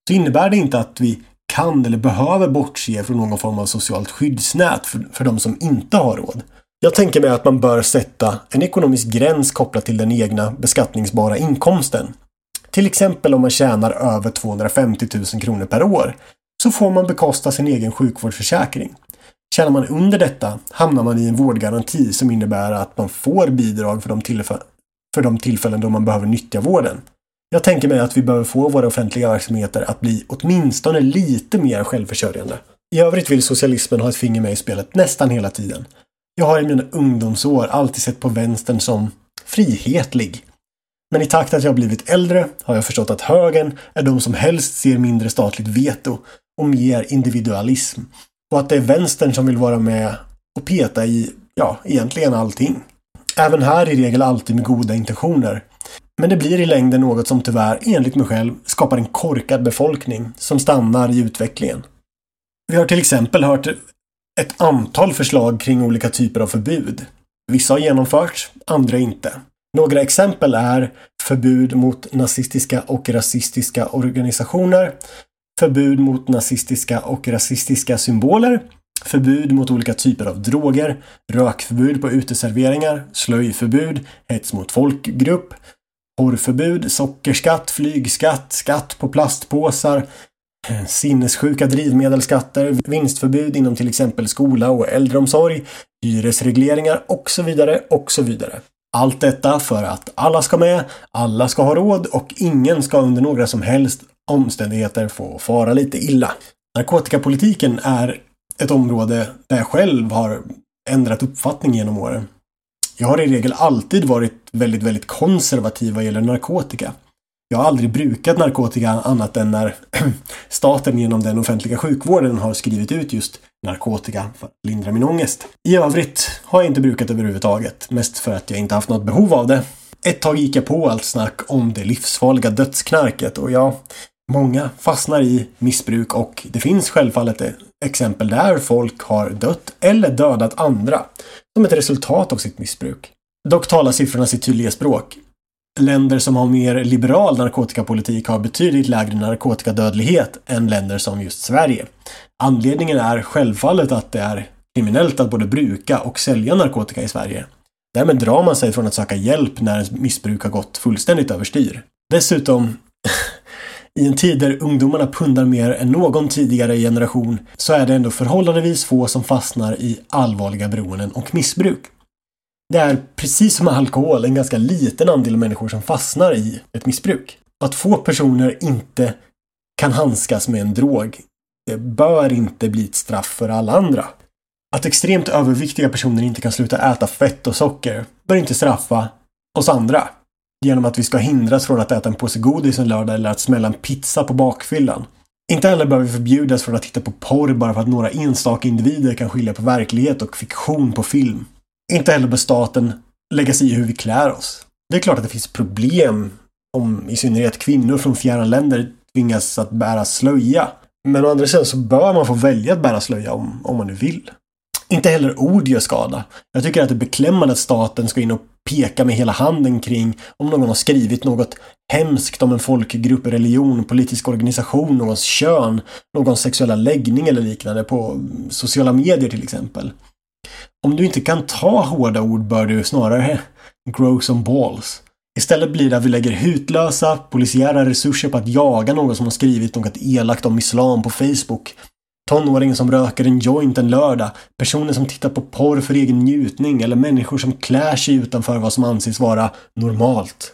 S1: så innebär det inte att vi kan eller behöver bortse från någon form av socialt skyddsnät för, för de som inte har råd. Jag tänker mig att man bör sätta en ekonomisk gräns kopplat till den egna beskattningsbara inkomsten. Till exempel om man tjänar över 250 000 kronor per år så får man bekosta sin egen sjukvårdsförsäkring. Tjänar man under detta hamnar man i en vårdgaranti som innebär att man får bidrag för de, för de tillfällen då man behöver nyttja vården. Jag tänker mig att vi behöver få våra offentliga verksamheter att bli åtminstone lite mer självförsörjande. I övrigt vill socialismen ha ett finger med i spelet nästan hela tiden. Jag har i mina ungdomsår alltid sett på vänstern som frihetlig. Men i takt att jag blivit äldre har jag förstått att högern är de som helst ser mindre statligt veto och mer individualism. Och att det är vänstern som vill vara med och peta i, ja, egentligen allting. Även här i regel alltid med goda intentioner. Men det blir i längden något som tyvärr, enligt mig själv, skapar en korkad befolkning som stannar i utvecklingen. Vi har till exempel hört ett antal förslag kring olika typer av förbud. Vissa har genomförts, andra inte. Några exempel är förbud mot nazistiska och rasistiska organisationer, förbud mot nazistiska och rasistiska symboler, förbud mot olika typer av droger, rökförbud på uteserveringar, slöjförbud, hets mot folkgrupp, porrförbud, sockerskatt, flygskatt, skatt på plastpåsar, sinnessjuka drivmedelsskatter, vinstförbud inom till exempel skola och äldreomsorg, hyresregleringar och så vidare och så vidare. Allt detta för att alla ska med, alla ska ha råd och ingen ska under några som helst omständigheter få fara lite illa. Narkotikapolitiken är ett område där jag själv har ändrat uppfattning genom åren. Jag har i regel alltid varit väldigt, väldigt konservativ vad gäller narkotika. Jag har aldrig brukat narkotika annat än när staten genom den offentliga sjukvården har skrivit ut just narkotika för att lindra min ångest. I övrigt har jag inte brukat överhuvudtaget, mest för att jag inte haft något behov av det. Ett tag gick jag på allt snack om det livsfarliga dödsknarket och ja, många fastnar i missbruk och det finns självfallet exempel där folk har dött eller dödat andra som ett resultat av sitt missbruk. Dock talar siffrorna sitt tydliga språk. Länder som har mer liberal narkotikapolitik har betydligt lägre narkotikadödlighet än länder som just Sverige. Anledningen är självfallet att det är kriminellt att både bruka och sälja narkotika i Sverige. Därmed drar man sig från att söka hjälp när ens missbruk har gått fullständigt överstyr. Dessutom, i en tid där ungdomarna pundar mer än någon tidigare generation så är det ändå förhållandevis få som fastnar i allvarliga beroenden och missbruk. Det är precis som med alkohol en ganska liten andel människor som fastnar i ett missbruk. Att få personer inte kan handskas med en drog det bör inte bli ett straff för alla andra. Att extremt överviktiga personer inte kan sluta äta fett och socker bör inte straffa oss andra genom att vi ska hindras från att äta en påse godis en lördag eller att smälla en pizza på bakfyllan. Inte heller bör vi förbjudas från att titta på porr bara för att några enstaka individer kan skilja på verklighet och fiktion på film. Inte heller bör staten lägga sig i hur vi klär oss. Det är klart att det finns problem om i synnerhet kvinnor från fjärran länder tvingas att bära slöja. Men å andra sidan så bör man få välja att bära slöja om, om man nu vill. Inte heller ord gör skada. Jag tycker att det är beklämmande att staten ska in och peka med hela handen kring om någon har skrivit något hemskt om en folkgrupp, religion, politisk organisation, någons kön, någons sexuella läggning eller liknande på sociala medier till exempel. Om du inte kan ta hårda ord bör du snarare grow some balls. Istället blir det att vi lägger hutlösa polisiära resurser på att jaga någon som har skrivit något elakt om islam på Facebook. Tonåringen som röker en joint en lördag, personer som tittar på porr för egen njutning eller människor som klär sig utanför vad som anses vara normalt.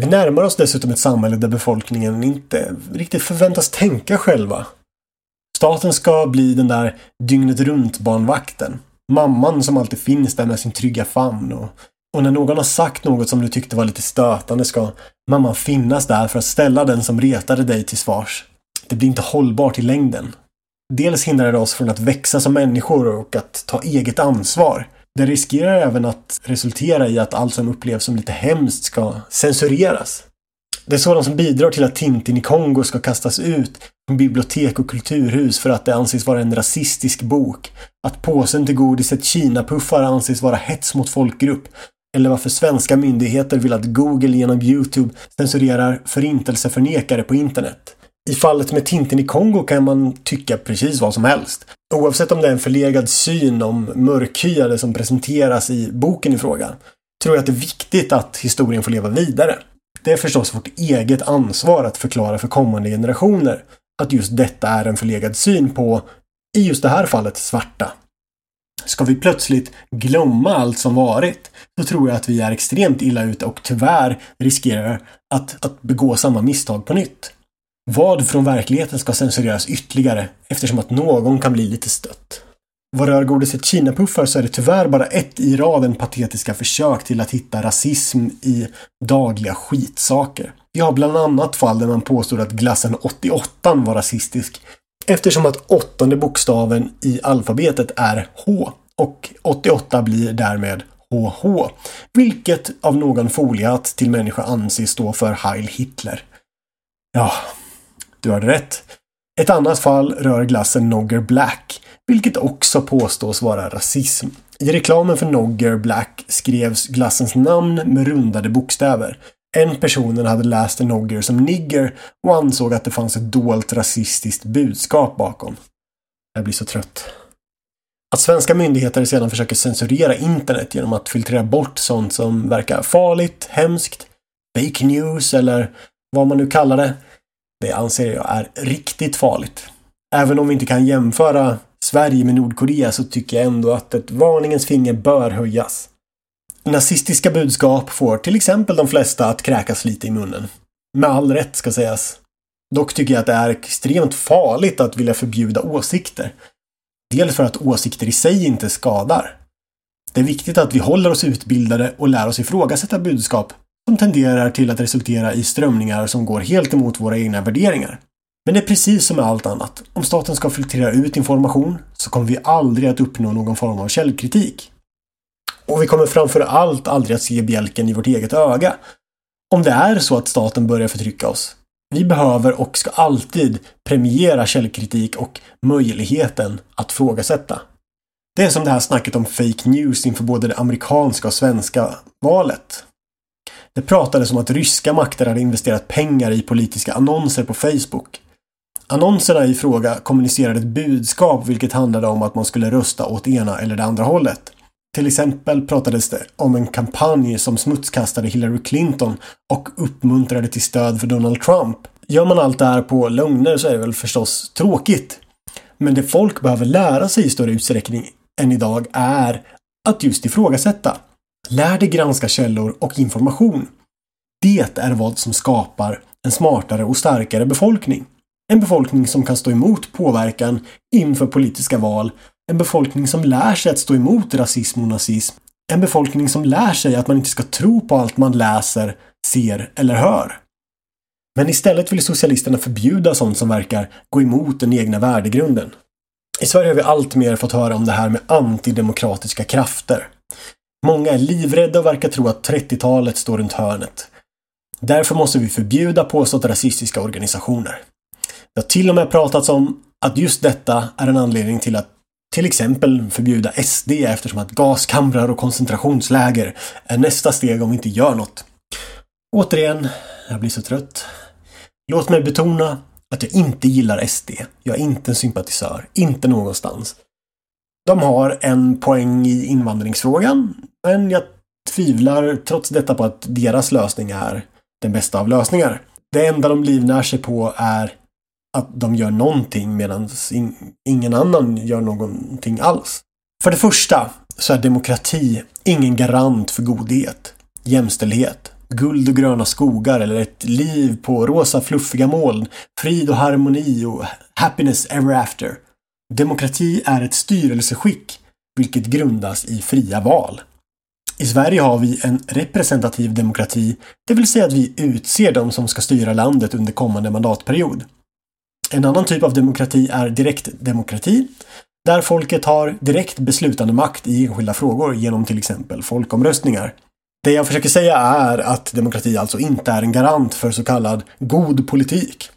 S1: Vi närmar oss dessutom ett samhälle där befolkningen inte riktigt förväntas tänka själva. Staten ska bli den där dygnet runt barnvakten. Mamman som alltid finns där med sin trygga famn och, och när någon har sagt något som du tyckte var lite stötande ska mamman finnas där för att ställa den som retade dig till svars. Det blir inte hållbart i längden. Dels hindrar det oss från att växa som människor och att ta eget ansvar. Det riskerar även att resultera i att allt som upplevs som lite hemskt ska censureras. Det är sådant som bidrar till att Tintin i Kongo ska kastas ut från bibliotek och kulturhus för att det anses vara en rasistisk bok. Att påsen till godiset Kina-puffar anses vara hets mot folkgrupp. Eller varför svenska myndigheter vill att Google genom Youtube censurerar förintelseförnekare på internet. I fallet med Tintin i Kongo kan man tycka precis vad som helst. Oavsett om det är en förlegad syn om mörkhyade som presenteras i boken i fråga tror jag att det är viktigt att historien får leva vidare. Det är förstås vårt eget ansvar att förklara för kommande generationer att just detta är en förlegad syn på, i just det här fallet, svarta. Ska vi plötsligt glömma allt som varit så tror jag att vi är extremt illa ute och tyvärr riskerar att, att begå samma misstag på nytt. Vad från verkligheten ska censureras ytterligare eftersom att någon kan bli lite stött? Vad rör godiset Kinapuffar så är det tyvärr bara ett i raden patetiska försök till att hitta rasism i dagliga skitsaker. Vi har bland annat fall där man påstod att glassen 88 var rasistisk eftersom att åttonde bokstaven i alfabetet är H och 88 blir därmed HH, vilket av någon foliat till människa anses stå för Heil Hitler. Ja, du hade rätt. Ett annat fall rör glassen Nogger Black, vilket också påstås vara rasism. I reklamen för Nogger Black skrevs glassens namn med rundade bokstäver. En person hade läst Nogger som nigger och ansåg att det fanns ett dolt rasistiskt budskap bakom. Jag blir så trött. Att svenska myndigheter sedan försöker censurera internet genom att filtrera bort sånt som verkar farligt, hemskt, fake news eller vad man nu kallar det. Det anser jag är riktigt farligt. Även om vi inte kan jämföra Sverige med Nordkorea så tycker jag ändå att ett varningens finger bör höjas. Nazistiska budskap får till exempel de flesta att kräkas lite i munnen. Med all rätt ska sägas. Dock tycker jag att det är extremt farligt att vilja förbjuda åsikter. Dels för att åsikter i sig inte skadar. Det är viktigt att vi håller oss utbildade och lär oss ifrågasätta budskap som tenderar till att resultera i strömningar som går helt emot våra egna värderingar. Men det är precis som med allt annat. Om staten ska filtrera ut information så kommer vi aldrig att uppnå någon form av källkritik. Och vi kommer framför allt aldrig att se bjälken i vårt eget öga. Om det är så att staten börjar förtrycka oss. Vi behöver och ska alltid premiera källkritik och möjligheten att frågasätta. Det är som det här snacket om fake news inför både det amerikanska och svenska valet. Det pratades om att ryska makter hade investerat pengar i politiska annonser på Facebook. Annonserna i fråga kommunicerade ett budskap vilket handlade om att man skulle rösta åt ena eller det andra hållet. Till exempel pratades det om en kampanj som smutskastade Hillary Clinton och uppmuntrade till stöd för Donald Trump. Gör man allt det här på lögner så är det väl förstås tråkigt. Men det folk behöver lära sig i större utsträckning än idag är att just ifrågasätta. Lär dig granska källor och information. Det är vad som skapar en smartare och starkare befolkning. En befolkning som kan stå emot påverkan inför politiska val. En befolkning som lär sig att stå emot rasism och nazism. En befolkning som lär sig att man inte ska tro på allt man läser, ser eller hör. Men istället vill socialisterna förbjuda sånt som verkar gå emot den egna värdegrunden. I Sverige har vi allt mer fått höra om det här med antidemokratiska krafter. Många är livrädda och verkar tro att 30-talet står runt hörnet. Därför måste vi förbjuda påstått rasistiska organisationer. Det har till och med pratats om att just detta är en anledning till att till exempel förbjuda SD eftersom att gaskamrar och koncentrationsläger är nästa steg om vi inte gör något. Återigen, jag blir så trött. Låt mig betona att jag inte gillar SD. Jag är inte en sympatisör, inte någonstans. De har en poäng i invandringsfrågan, men jag tvivlar trots detta på att deras lösning är den bästa av lösningar. Det enda de livnär sig på är att de gör någonting medan ingen annan gör någonting alls. För det första så är demokrati ingen garant för godhet, jämställdhet, guld och gröna skogar eller ett liv på rosa fluffiga moln, frid och harmoni och happiness ever after. Demokrati är ett styrelseskick vilket grundas i fria val. I Sverige har vi en representativ demokrati, det vill säga att vi utser de som ska styra landet under kommande mandatperiod. En annan typ av demokrati är direktdemokrati, där folket har direkt beslutande makt i enskilda frågor genom till exempel folkomröstningar. Det jag försöker säga är att demokrati alltså inte är en garant för så kallad god politik.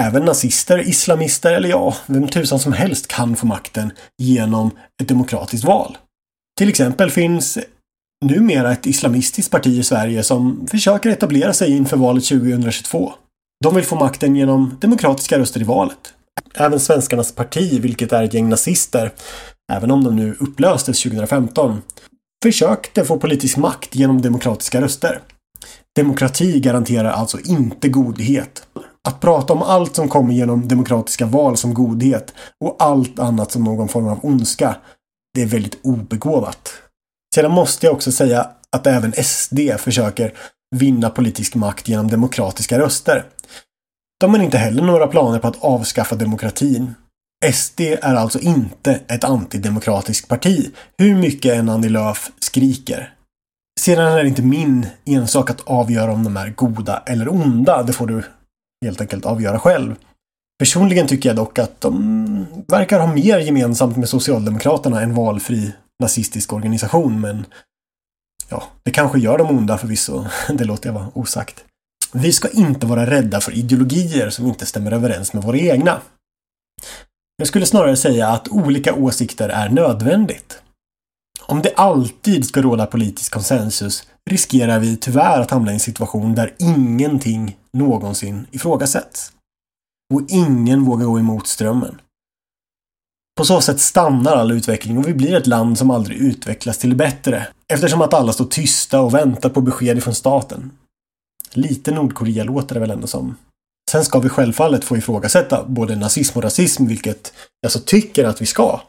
S1: Även nazister, islamister eller ja, vem tusan som helst kan få makten genom ett demokratiskt val. Till exempel finns numera ett islamistiskt parti i Sverige som försöker etablera sig inför valet 2022. De vill få makten genom demokratiska röster i valet. Även Svenskarnas parti, vilket är ett gäng nazister, även om de nu upplöstes 2015, försökte få politisk makt genom demokratiska röster. Demokrati garanterar alltså inte godhet. Att prata om allt som kommer genom demokratiska val som godhet och allt annat som någon form av ondska, det är väldigt obegåvat. Sedan måste jag också säga att även SD försöker vinna politisk makt genom demokratiska röster. De har inte heller några planer på att avskaffa demokratin. SD är alltså inte ett antidemokratiskt parti, hur mycket än Annie Lööf skriker. Sedan är det inte min ensak att avgöra om de är goda eller onda. Det får du helt enkelt avgöra själv. Personligen tycker jag dock att de verkar ha mer gemensamt med Socialdemokraterna än valfri nazistisk organisation, men ja, det kanske gör dem onda förvisso. Det låter jag vara osagt. Vi ska inte vara rädda för ideologier som inte stämmer överens med våra egna. Jag skulle snarare säga att olika åsikter är nödvändigt. Om det alltid ska råda politisk konsensus riskerar vi tyvärr att hamna i en situation där ingenting någonsin ifrågasätts. Och ingen vågar gå emot strömmen. På så sätt stannar all utveckling och vi blir ett land som aldrig utvecklas till det bättre eftersom att alla står tysta och väntar på besked från staten. Lite Nordkorea låter det väl ändå som. Sen ska vi självfallet få ifrågasätta både nazism och rasism, vilket jag så tycker att vi ska.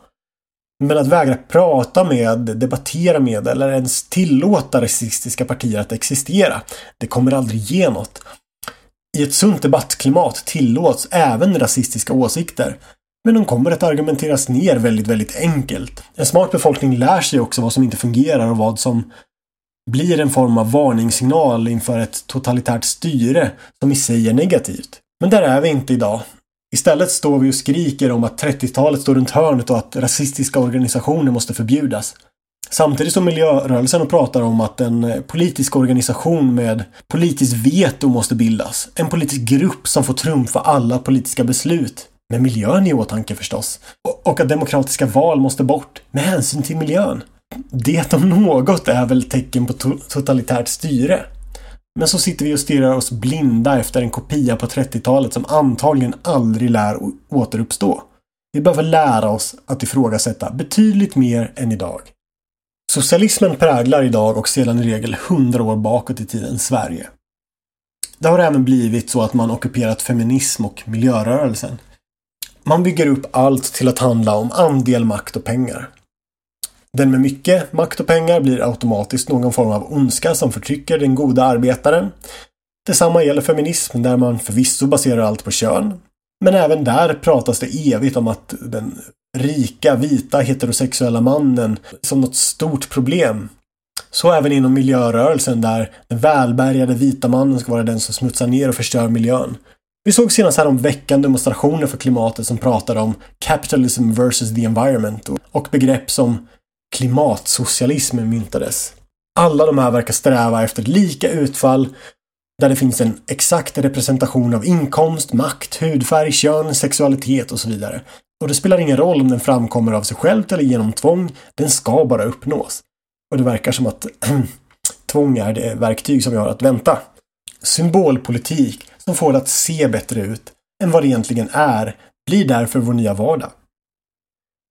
S1: Men att vägra prata med, debattera med eller ens tillåta rasistiska partier att existera, det kommer aldrig ge något. I ett sunt debattklimat tillåts även rasistiska åsikter. Men de kommer att argumenteras ner väldigt, väldigt enkelt. En smart befolkning lär sig också vad som inte fungerar och vad som blir en form av varningssignal inför ett totalitärt styre som i sig är negativt. Men där är vi inte idag. Istället står vi och skriker om att 30-talet står runt hörnet och att rasistiska organisationer måste förbjudas. Samtidigt som miljörörelsen pratar om att en politisk organisation med politiskt veto måste bildas. En politisk grupp som får trumfa alla politiska beslut. Med miljön i åtanke förstås. Och att demokratiska val måste bort med hänsyn till miljön. Det om något är väl tecken på totalitärt styre. Men så sitter vi och stirrar oss blinda efter en kopia på 30-talet som antagligen aldrig lär återuppstå. Vi behöver lära oss att ifrågasätta betydligt mer än idag. Socialismen präglar idag och sedan i regel hundra år bakåt i tiden Sverige. Det har även blivit så att man ockuperat feminism och miljörörelsen. Man bygger upp allt till att handla om andel, makt och pengar. Den med mycket makt och pengar blir automatiskt någon form av ondska som förtrycker den goda arbetaren. Detsamma gäller feminism där man förvisso baserar allt på kön. Men även där pratas det evigt om att den rika, vita, heterosexuella mannen som något stort problem. Så även inom miljörörelsen där den välbärgade vita mannen ska vara den som smutsar ner och förstör miljön. Vi såg senast här om veckan demonstrationer för klimatet som pratade om capitalism versus the environment och begrepp som klimatsocialism myntades. Alla de här verkar sträva efter lika utfall där det finns en exakt representation av inkomst, makt, hudfärg, kön, sexualitet och så vidare. Och det spelar ingen roll om den framkommer av sig själv eller genom tvång, den ska bara uppnås. Och det verkar som att tvång är det verktyg som vi har att vänta. Symbolpolitik som får det att se bättre ut än vad det egentligen är blir därför vår nya vardag.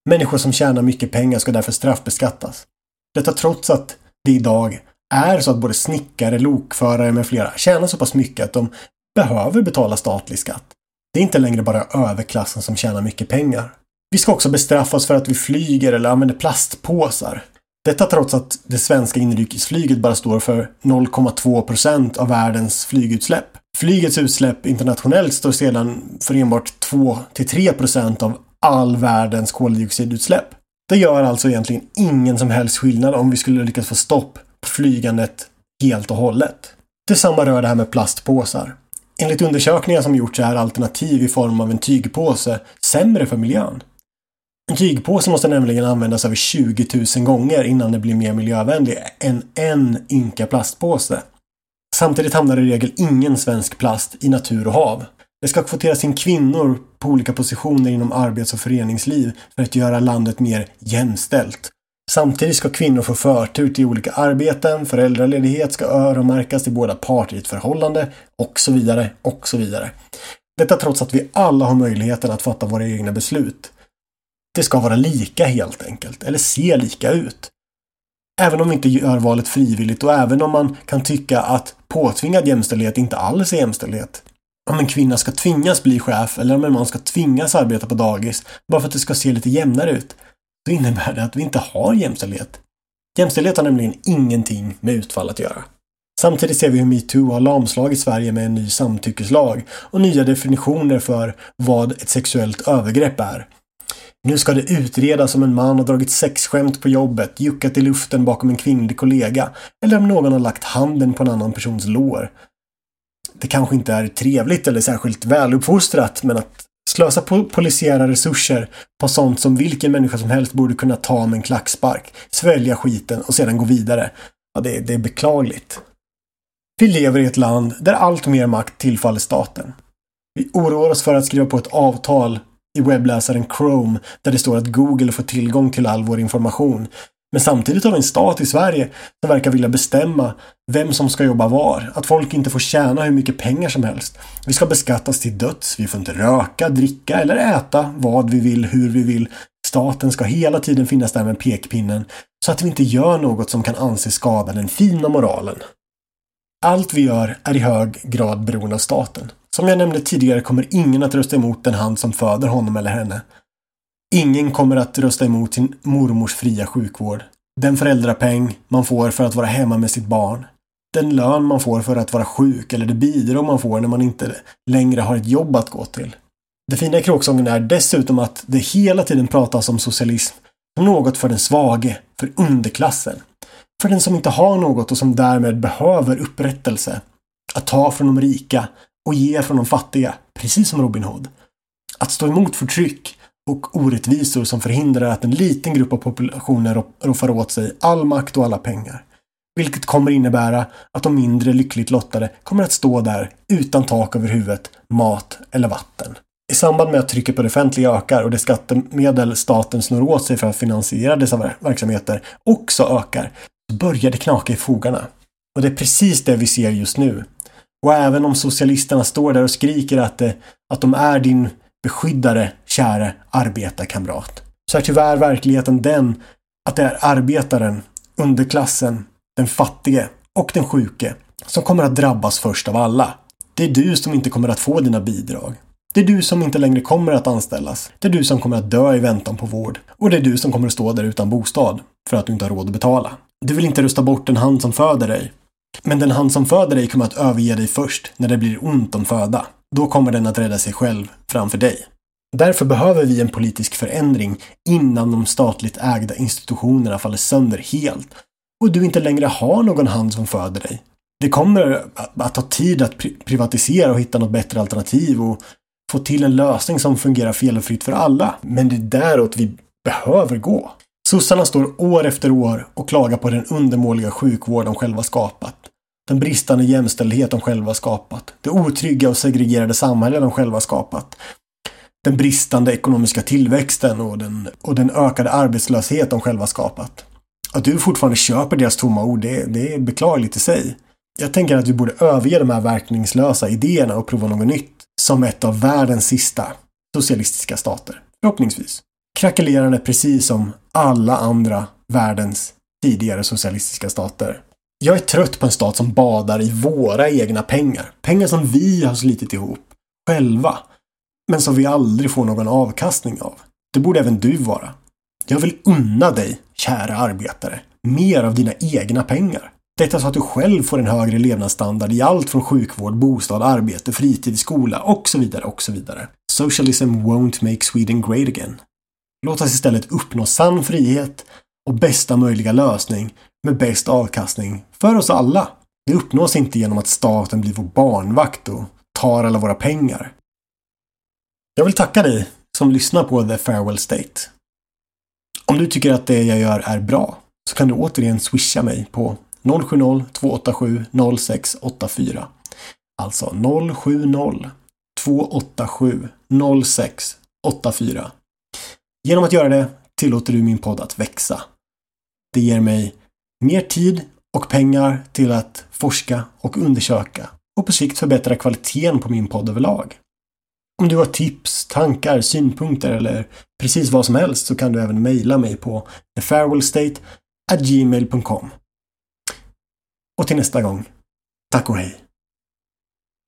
S1: Människor som tjänar mycket pengar ska därför straffbeskattas. Detta trots att det idag är så att både snickare, lokförare med flera tjänar så pass mycket att de behöver betala statlig skatt. Det är inte längre bara överklassen som tjänar mycket pengar. Vi ska också bestraffas för att vi flyger eller använder plastpåsar. Detta trots att det svenska inrikesflyget bara står för 0,2 procent av världens flygutsläpp. Flygets utsläpp internationellt står sedan för enbart 2-3 procent av all världens koldioxidutsläpp. Det gör alltså egentligen ingen som helst skillnad om vi skulle lyckas få stopp på flygandet helt och hållet. Detsamma rör det här med plastpåsar. Enligt undersökningar som gjorts är alternativ i form av en tygpåse sämre för miljön. En tygpåse måste nämligen användas över 20 000 gånger innan det blir mer miljövänlig än en ynka plastpåse. Samtidigt hamnar i regel ingen svensk plast i natur och hav. Det ska kvoteras in kvinnor på olika positioner inom arbets och föreningsliv för att göra landet mer jämställt. Samtidigt ska kvinnor få förtur till olika arbeten, föräldraledighet ska öronmärkas till båda parter i ett förhållande och så vidare och så vidare. Detta trots att vi alla har möjligheten att fatta våra egna beslut. Det ska vara lika helt enkelt, eller se lika ut. Även om vi inte gör valet frivilligt och även om man kan tycka att påtvingad jämställdhet inte alls är jämställdhet. Om en kvinna ska tvingas bli chef eller om en man ska tvingas arbeta på dagis bara för att det ska se lite jämnare ut, så innebär det att vi inte har jämställdhet. Jämställdhet har nämligen ingenting med utfall att göra. Samtidigt ser vi hur metoo har lamslagit Sverige med en ny samtyckeslag och nya definitioner för vad ett sexuellt övergrepp är. Nu ska det utredas om en man har dragit sexskämt på jobbet, juckat i luften bakom en kvinnlig kollega eller om någon har lagt handen på en annan persons lår. Det kanske inte är trevligt eller särskilt väluppfostrat, men att slösa på polisiära resurser på sånt som vilken människa som helst borde kunna ta med en klackspark, svälja skiten och sedan gå vidare. Ja, det, det är beklagligt. Vi lever i ett land där allt mer makt tillfaller staten. Vi oroar oss för att skriva på ett avtal i webbläsaren Chrome där det står att Google får tillgång till all vår information. Men samtidigt har vi en stat i Sverige som verkar vilja bestämma vem som ska jobba var. Att folk inte får tjäna hur mycket pengar som helst. Vi ska beskattas till döds. Vi får inte röka, dricka eller äta vad vi vill, hur vi vill. Staten ska hela tiden finnas där med pekpinnen så att vi inte gör något som kan anses skada den fina moralen. Allt vi gör är i hög grad beroende av staten. Som jag nämnde tidigare kommer ingen att rösta emot den hand som föder honom eller henne. Ingen kommer att rösta emot sin mormors fria sjukvård. Den föräldrapeng man får för att vara hemma med sitt barn. Den lön man får för att vara sjuk eller det bidrag man får när man inte längre har ett jobb att gå till. Det fina i kråksången är dessutom att det hela tiden pratas om socialism som något för den svage, för underklassen. För den som inte har något och som därmed behöver upprättelse. Att ta från de rika och ger från de fattiga, precis som Robin Hood. Att stå emot förtryck och orättvisor som förhindrar att en liten grupp av populationen roffar åt sig all makt och alla pengar. Vilket kommer innebära att de mindre lyckligt lottade kommer att stå där utan tak över huvudet, mat eller vatten. I samband med att trycket på det offentliga ökar och de skattemedel staten snor åt sig för att finansiera dessa verksamheter också ökar, så börjar det knaka i fogarna. Och det är precis det vi ser just nu. Och även om socialisterna står där och skriker att, eh, att de är din beskyddare, käre arbetarkamrat, så är tyvärr verkligheten den att det är arbetaren, underklassen, den fattige och den sjuke som kommer att drabbas först av alla. Det är du som inte kommer att få dina bidrag. Det är du som inte längre kommer att anställas. Det är du som kommer att dö i väntan på vård. Och det är du som kommer att stå där utan bostad för att du inte har råd att betala. Du vill inte rösta bort den hand som föder dig. Men den hand som föder dig kommer att överge dig först när det blir ont om föda. Då kommer den att rädda sig själv framför dig. Därför behöver vi en politisk förändring innan de statligt ägda institutionerna faller sönder helt och du inte längre har någon hand som föder dig. Det kommer att ta tid att privatisera och hitta något bättre alternativ och få till en lösning som fungerar felfritt för alla. Men det är däråt vi behöver gå. Sossarna står år efter år och klagar på den undermåliga sjukvård de själva skapat. Den bristande jämställdhet de själva skapat. Det otrygga och segregerade samhälle de själva skapat. Den bristande ekonomiska tillväxten och den, och den ökade arbetslöshet de själva skapat. Att du fortfarande köper deras tomma ord, det, det är beklagligt i sig. Jag tänker att vi borde överge de här verkningslösa idéerna och prova något nytt. Som ett av världens sista socialistiska stater. Förhoppningsvis. Krackelerande precis som alla andra världens tidigare socialistiska stater. Jag är trött på en stat som badar i våra egna pengar. Pengar som vi har slitit ihop. Själva. Men som vi aldrig får någon avkastning av. Det borde även du vara. Jag vill unna dig, kära arbetare, mer av dina egna pengar. Detta så att du själv får en högre levnadsstandard i allt från sjukvård, bostad, arbete, fritid, skola och så vidare och så vidare. Socialism won't make Sweden great again. Låt oss istället uppnå sann frihet och bästa möjliga lösning med bäst avkastning för oss alla. Det uppnås inte genom att staten blir vår barnvakt och tar alla våra pengar. Jag vill tacka dig som lyssnar på The Farewell State. Om du tycker att det jag gör är bra så kan du återigen swisha mig på 070-287 0684. Alltså 070 287 0684. Genom att göra det tillåter du min podd att växa. Det ger mig mer tid och pengar till att forska och undersöka och på sikt förbättra kvaliteten på min podd överlag. Om du har tips, tankar, synpunkter eller precis vad som helst så kan du även mejla mig på thefarewellstategmail.com Och till nästa gång, tack och hej!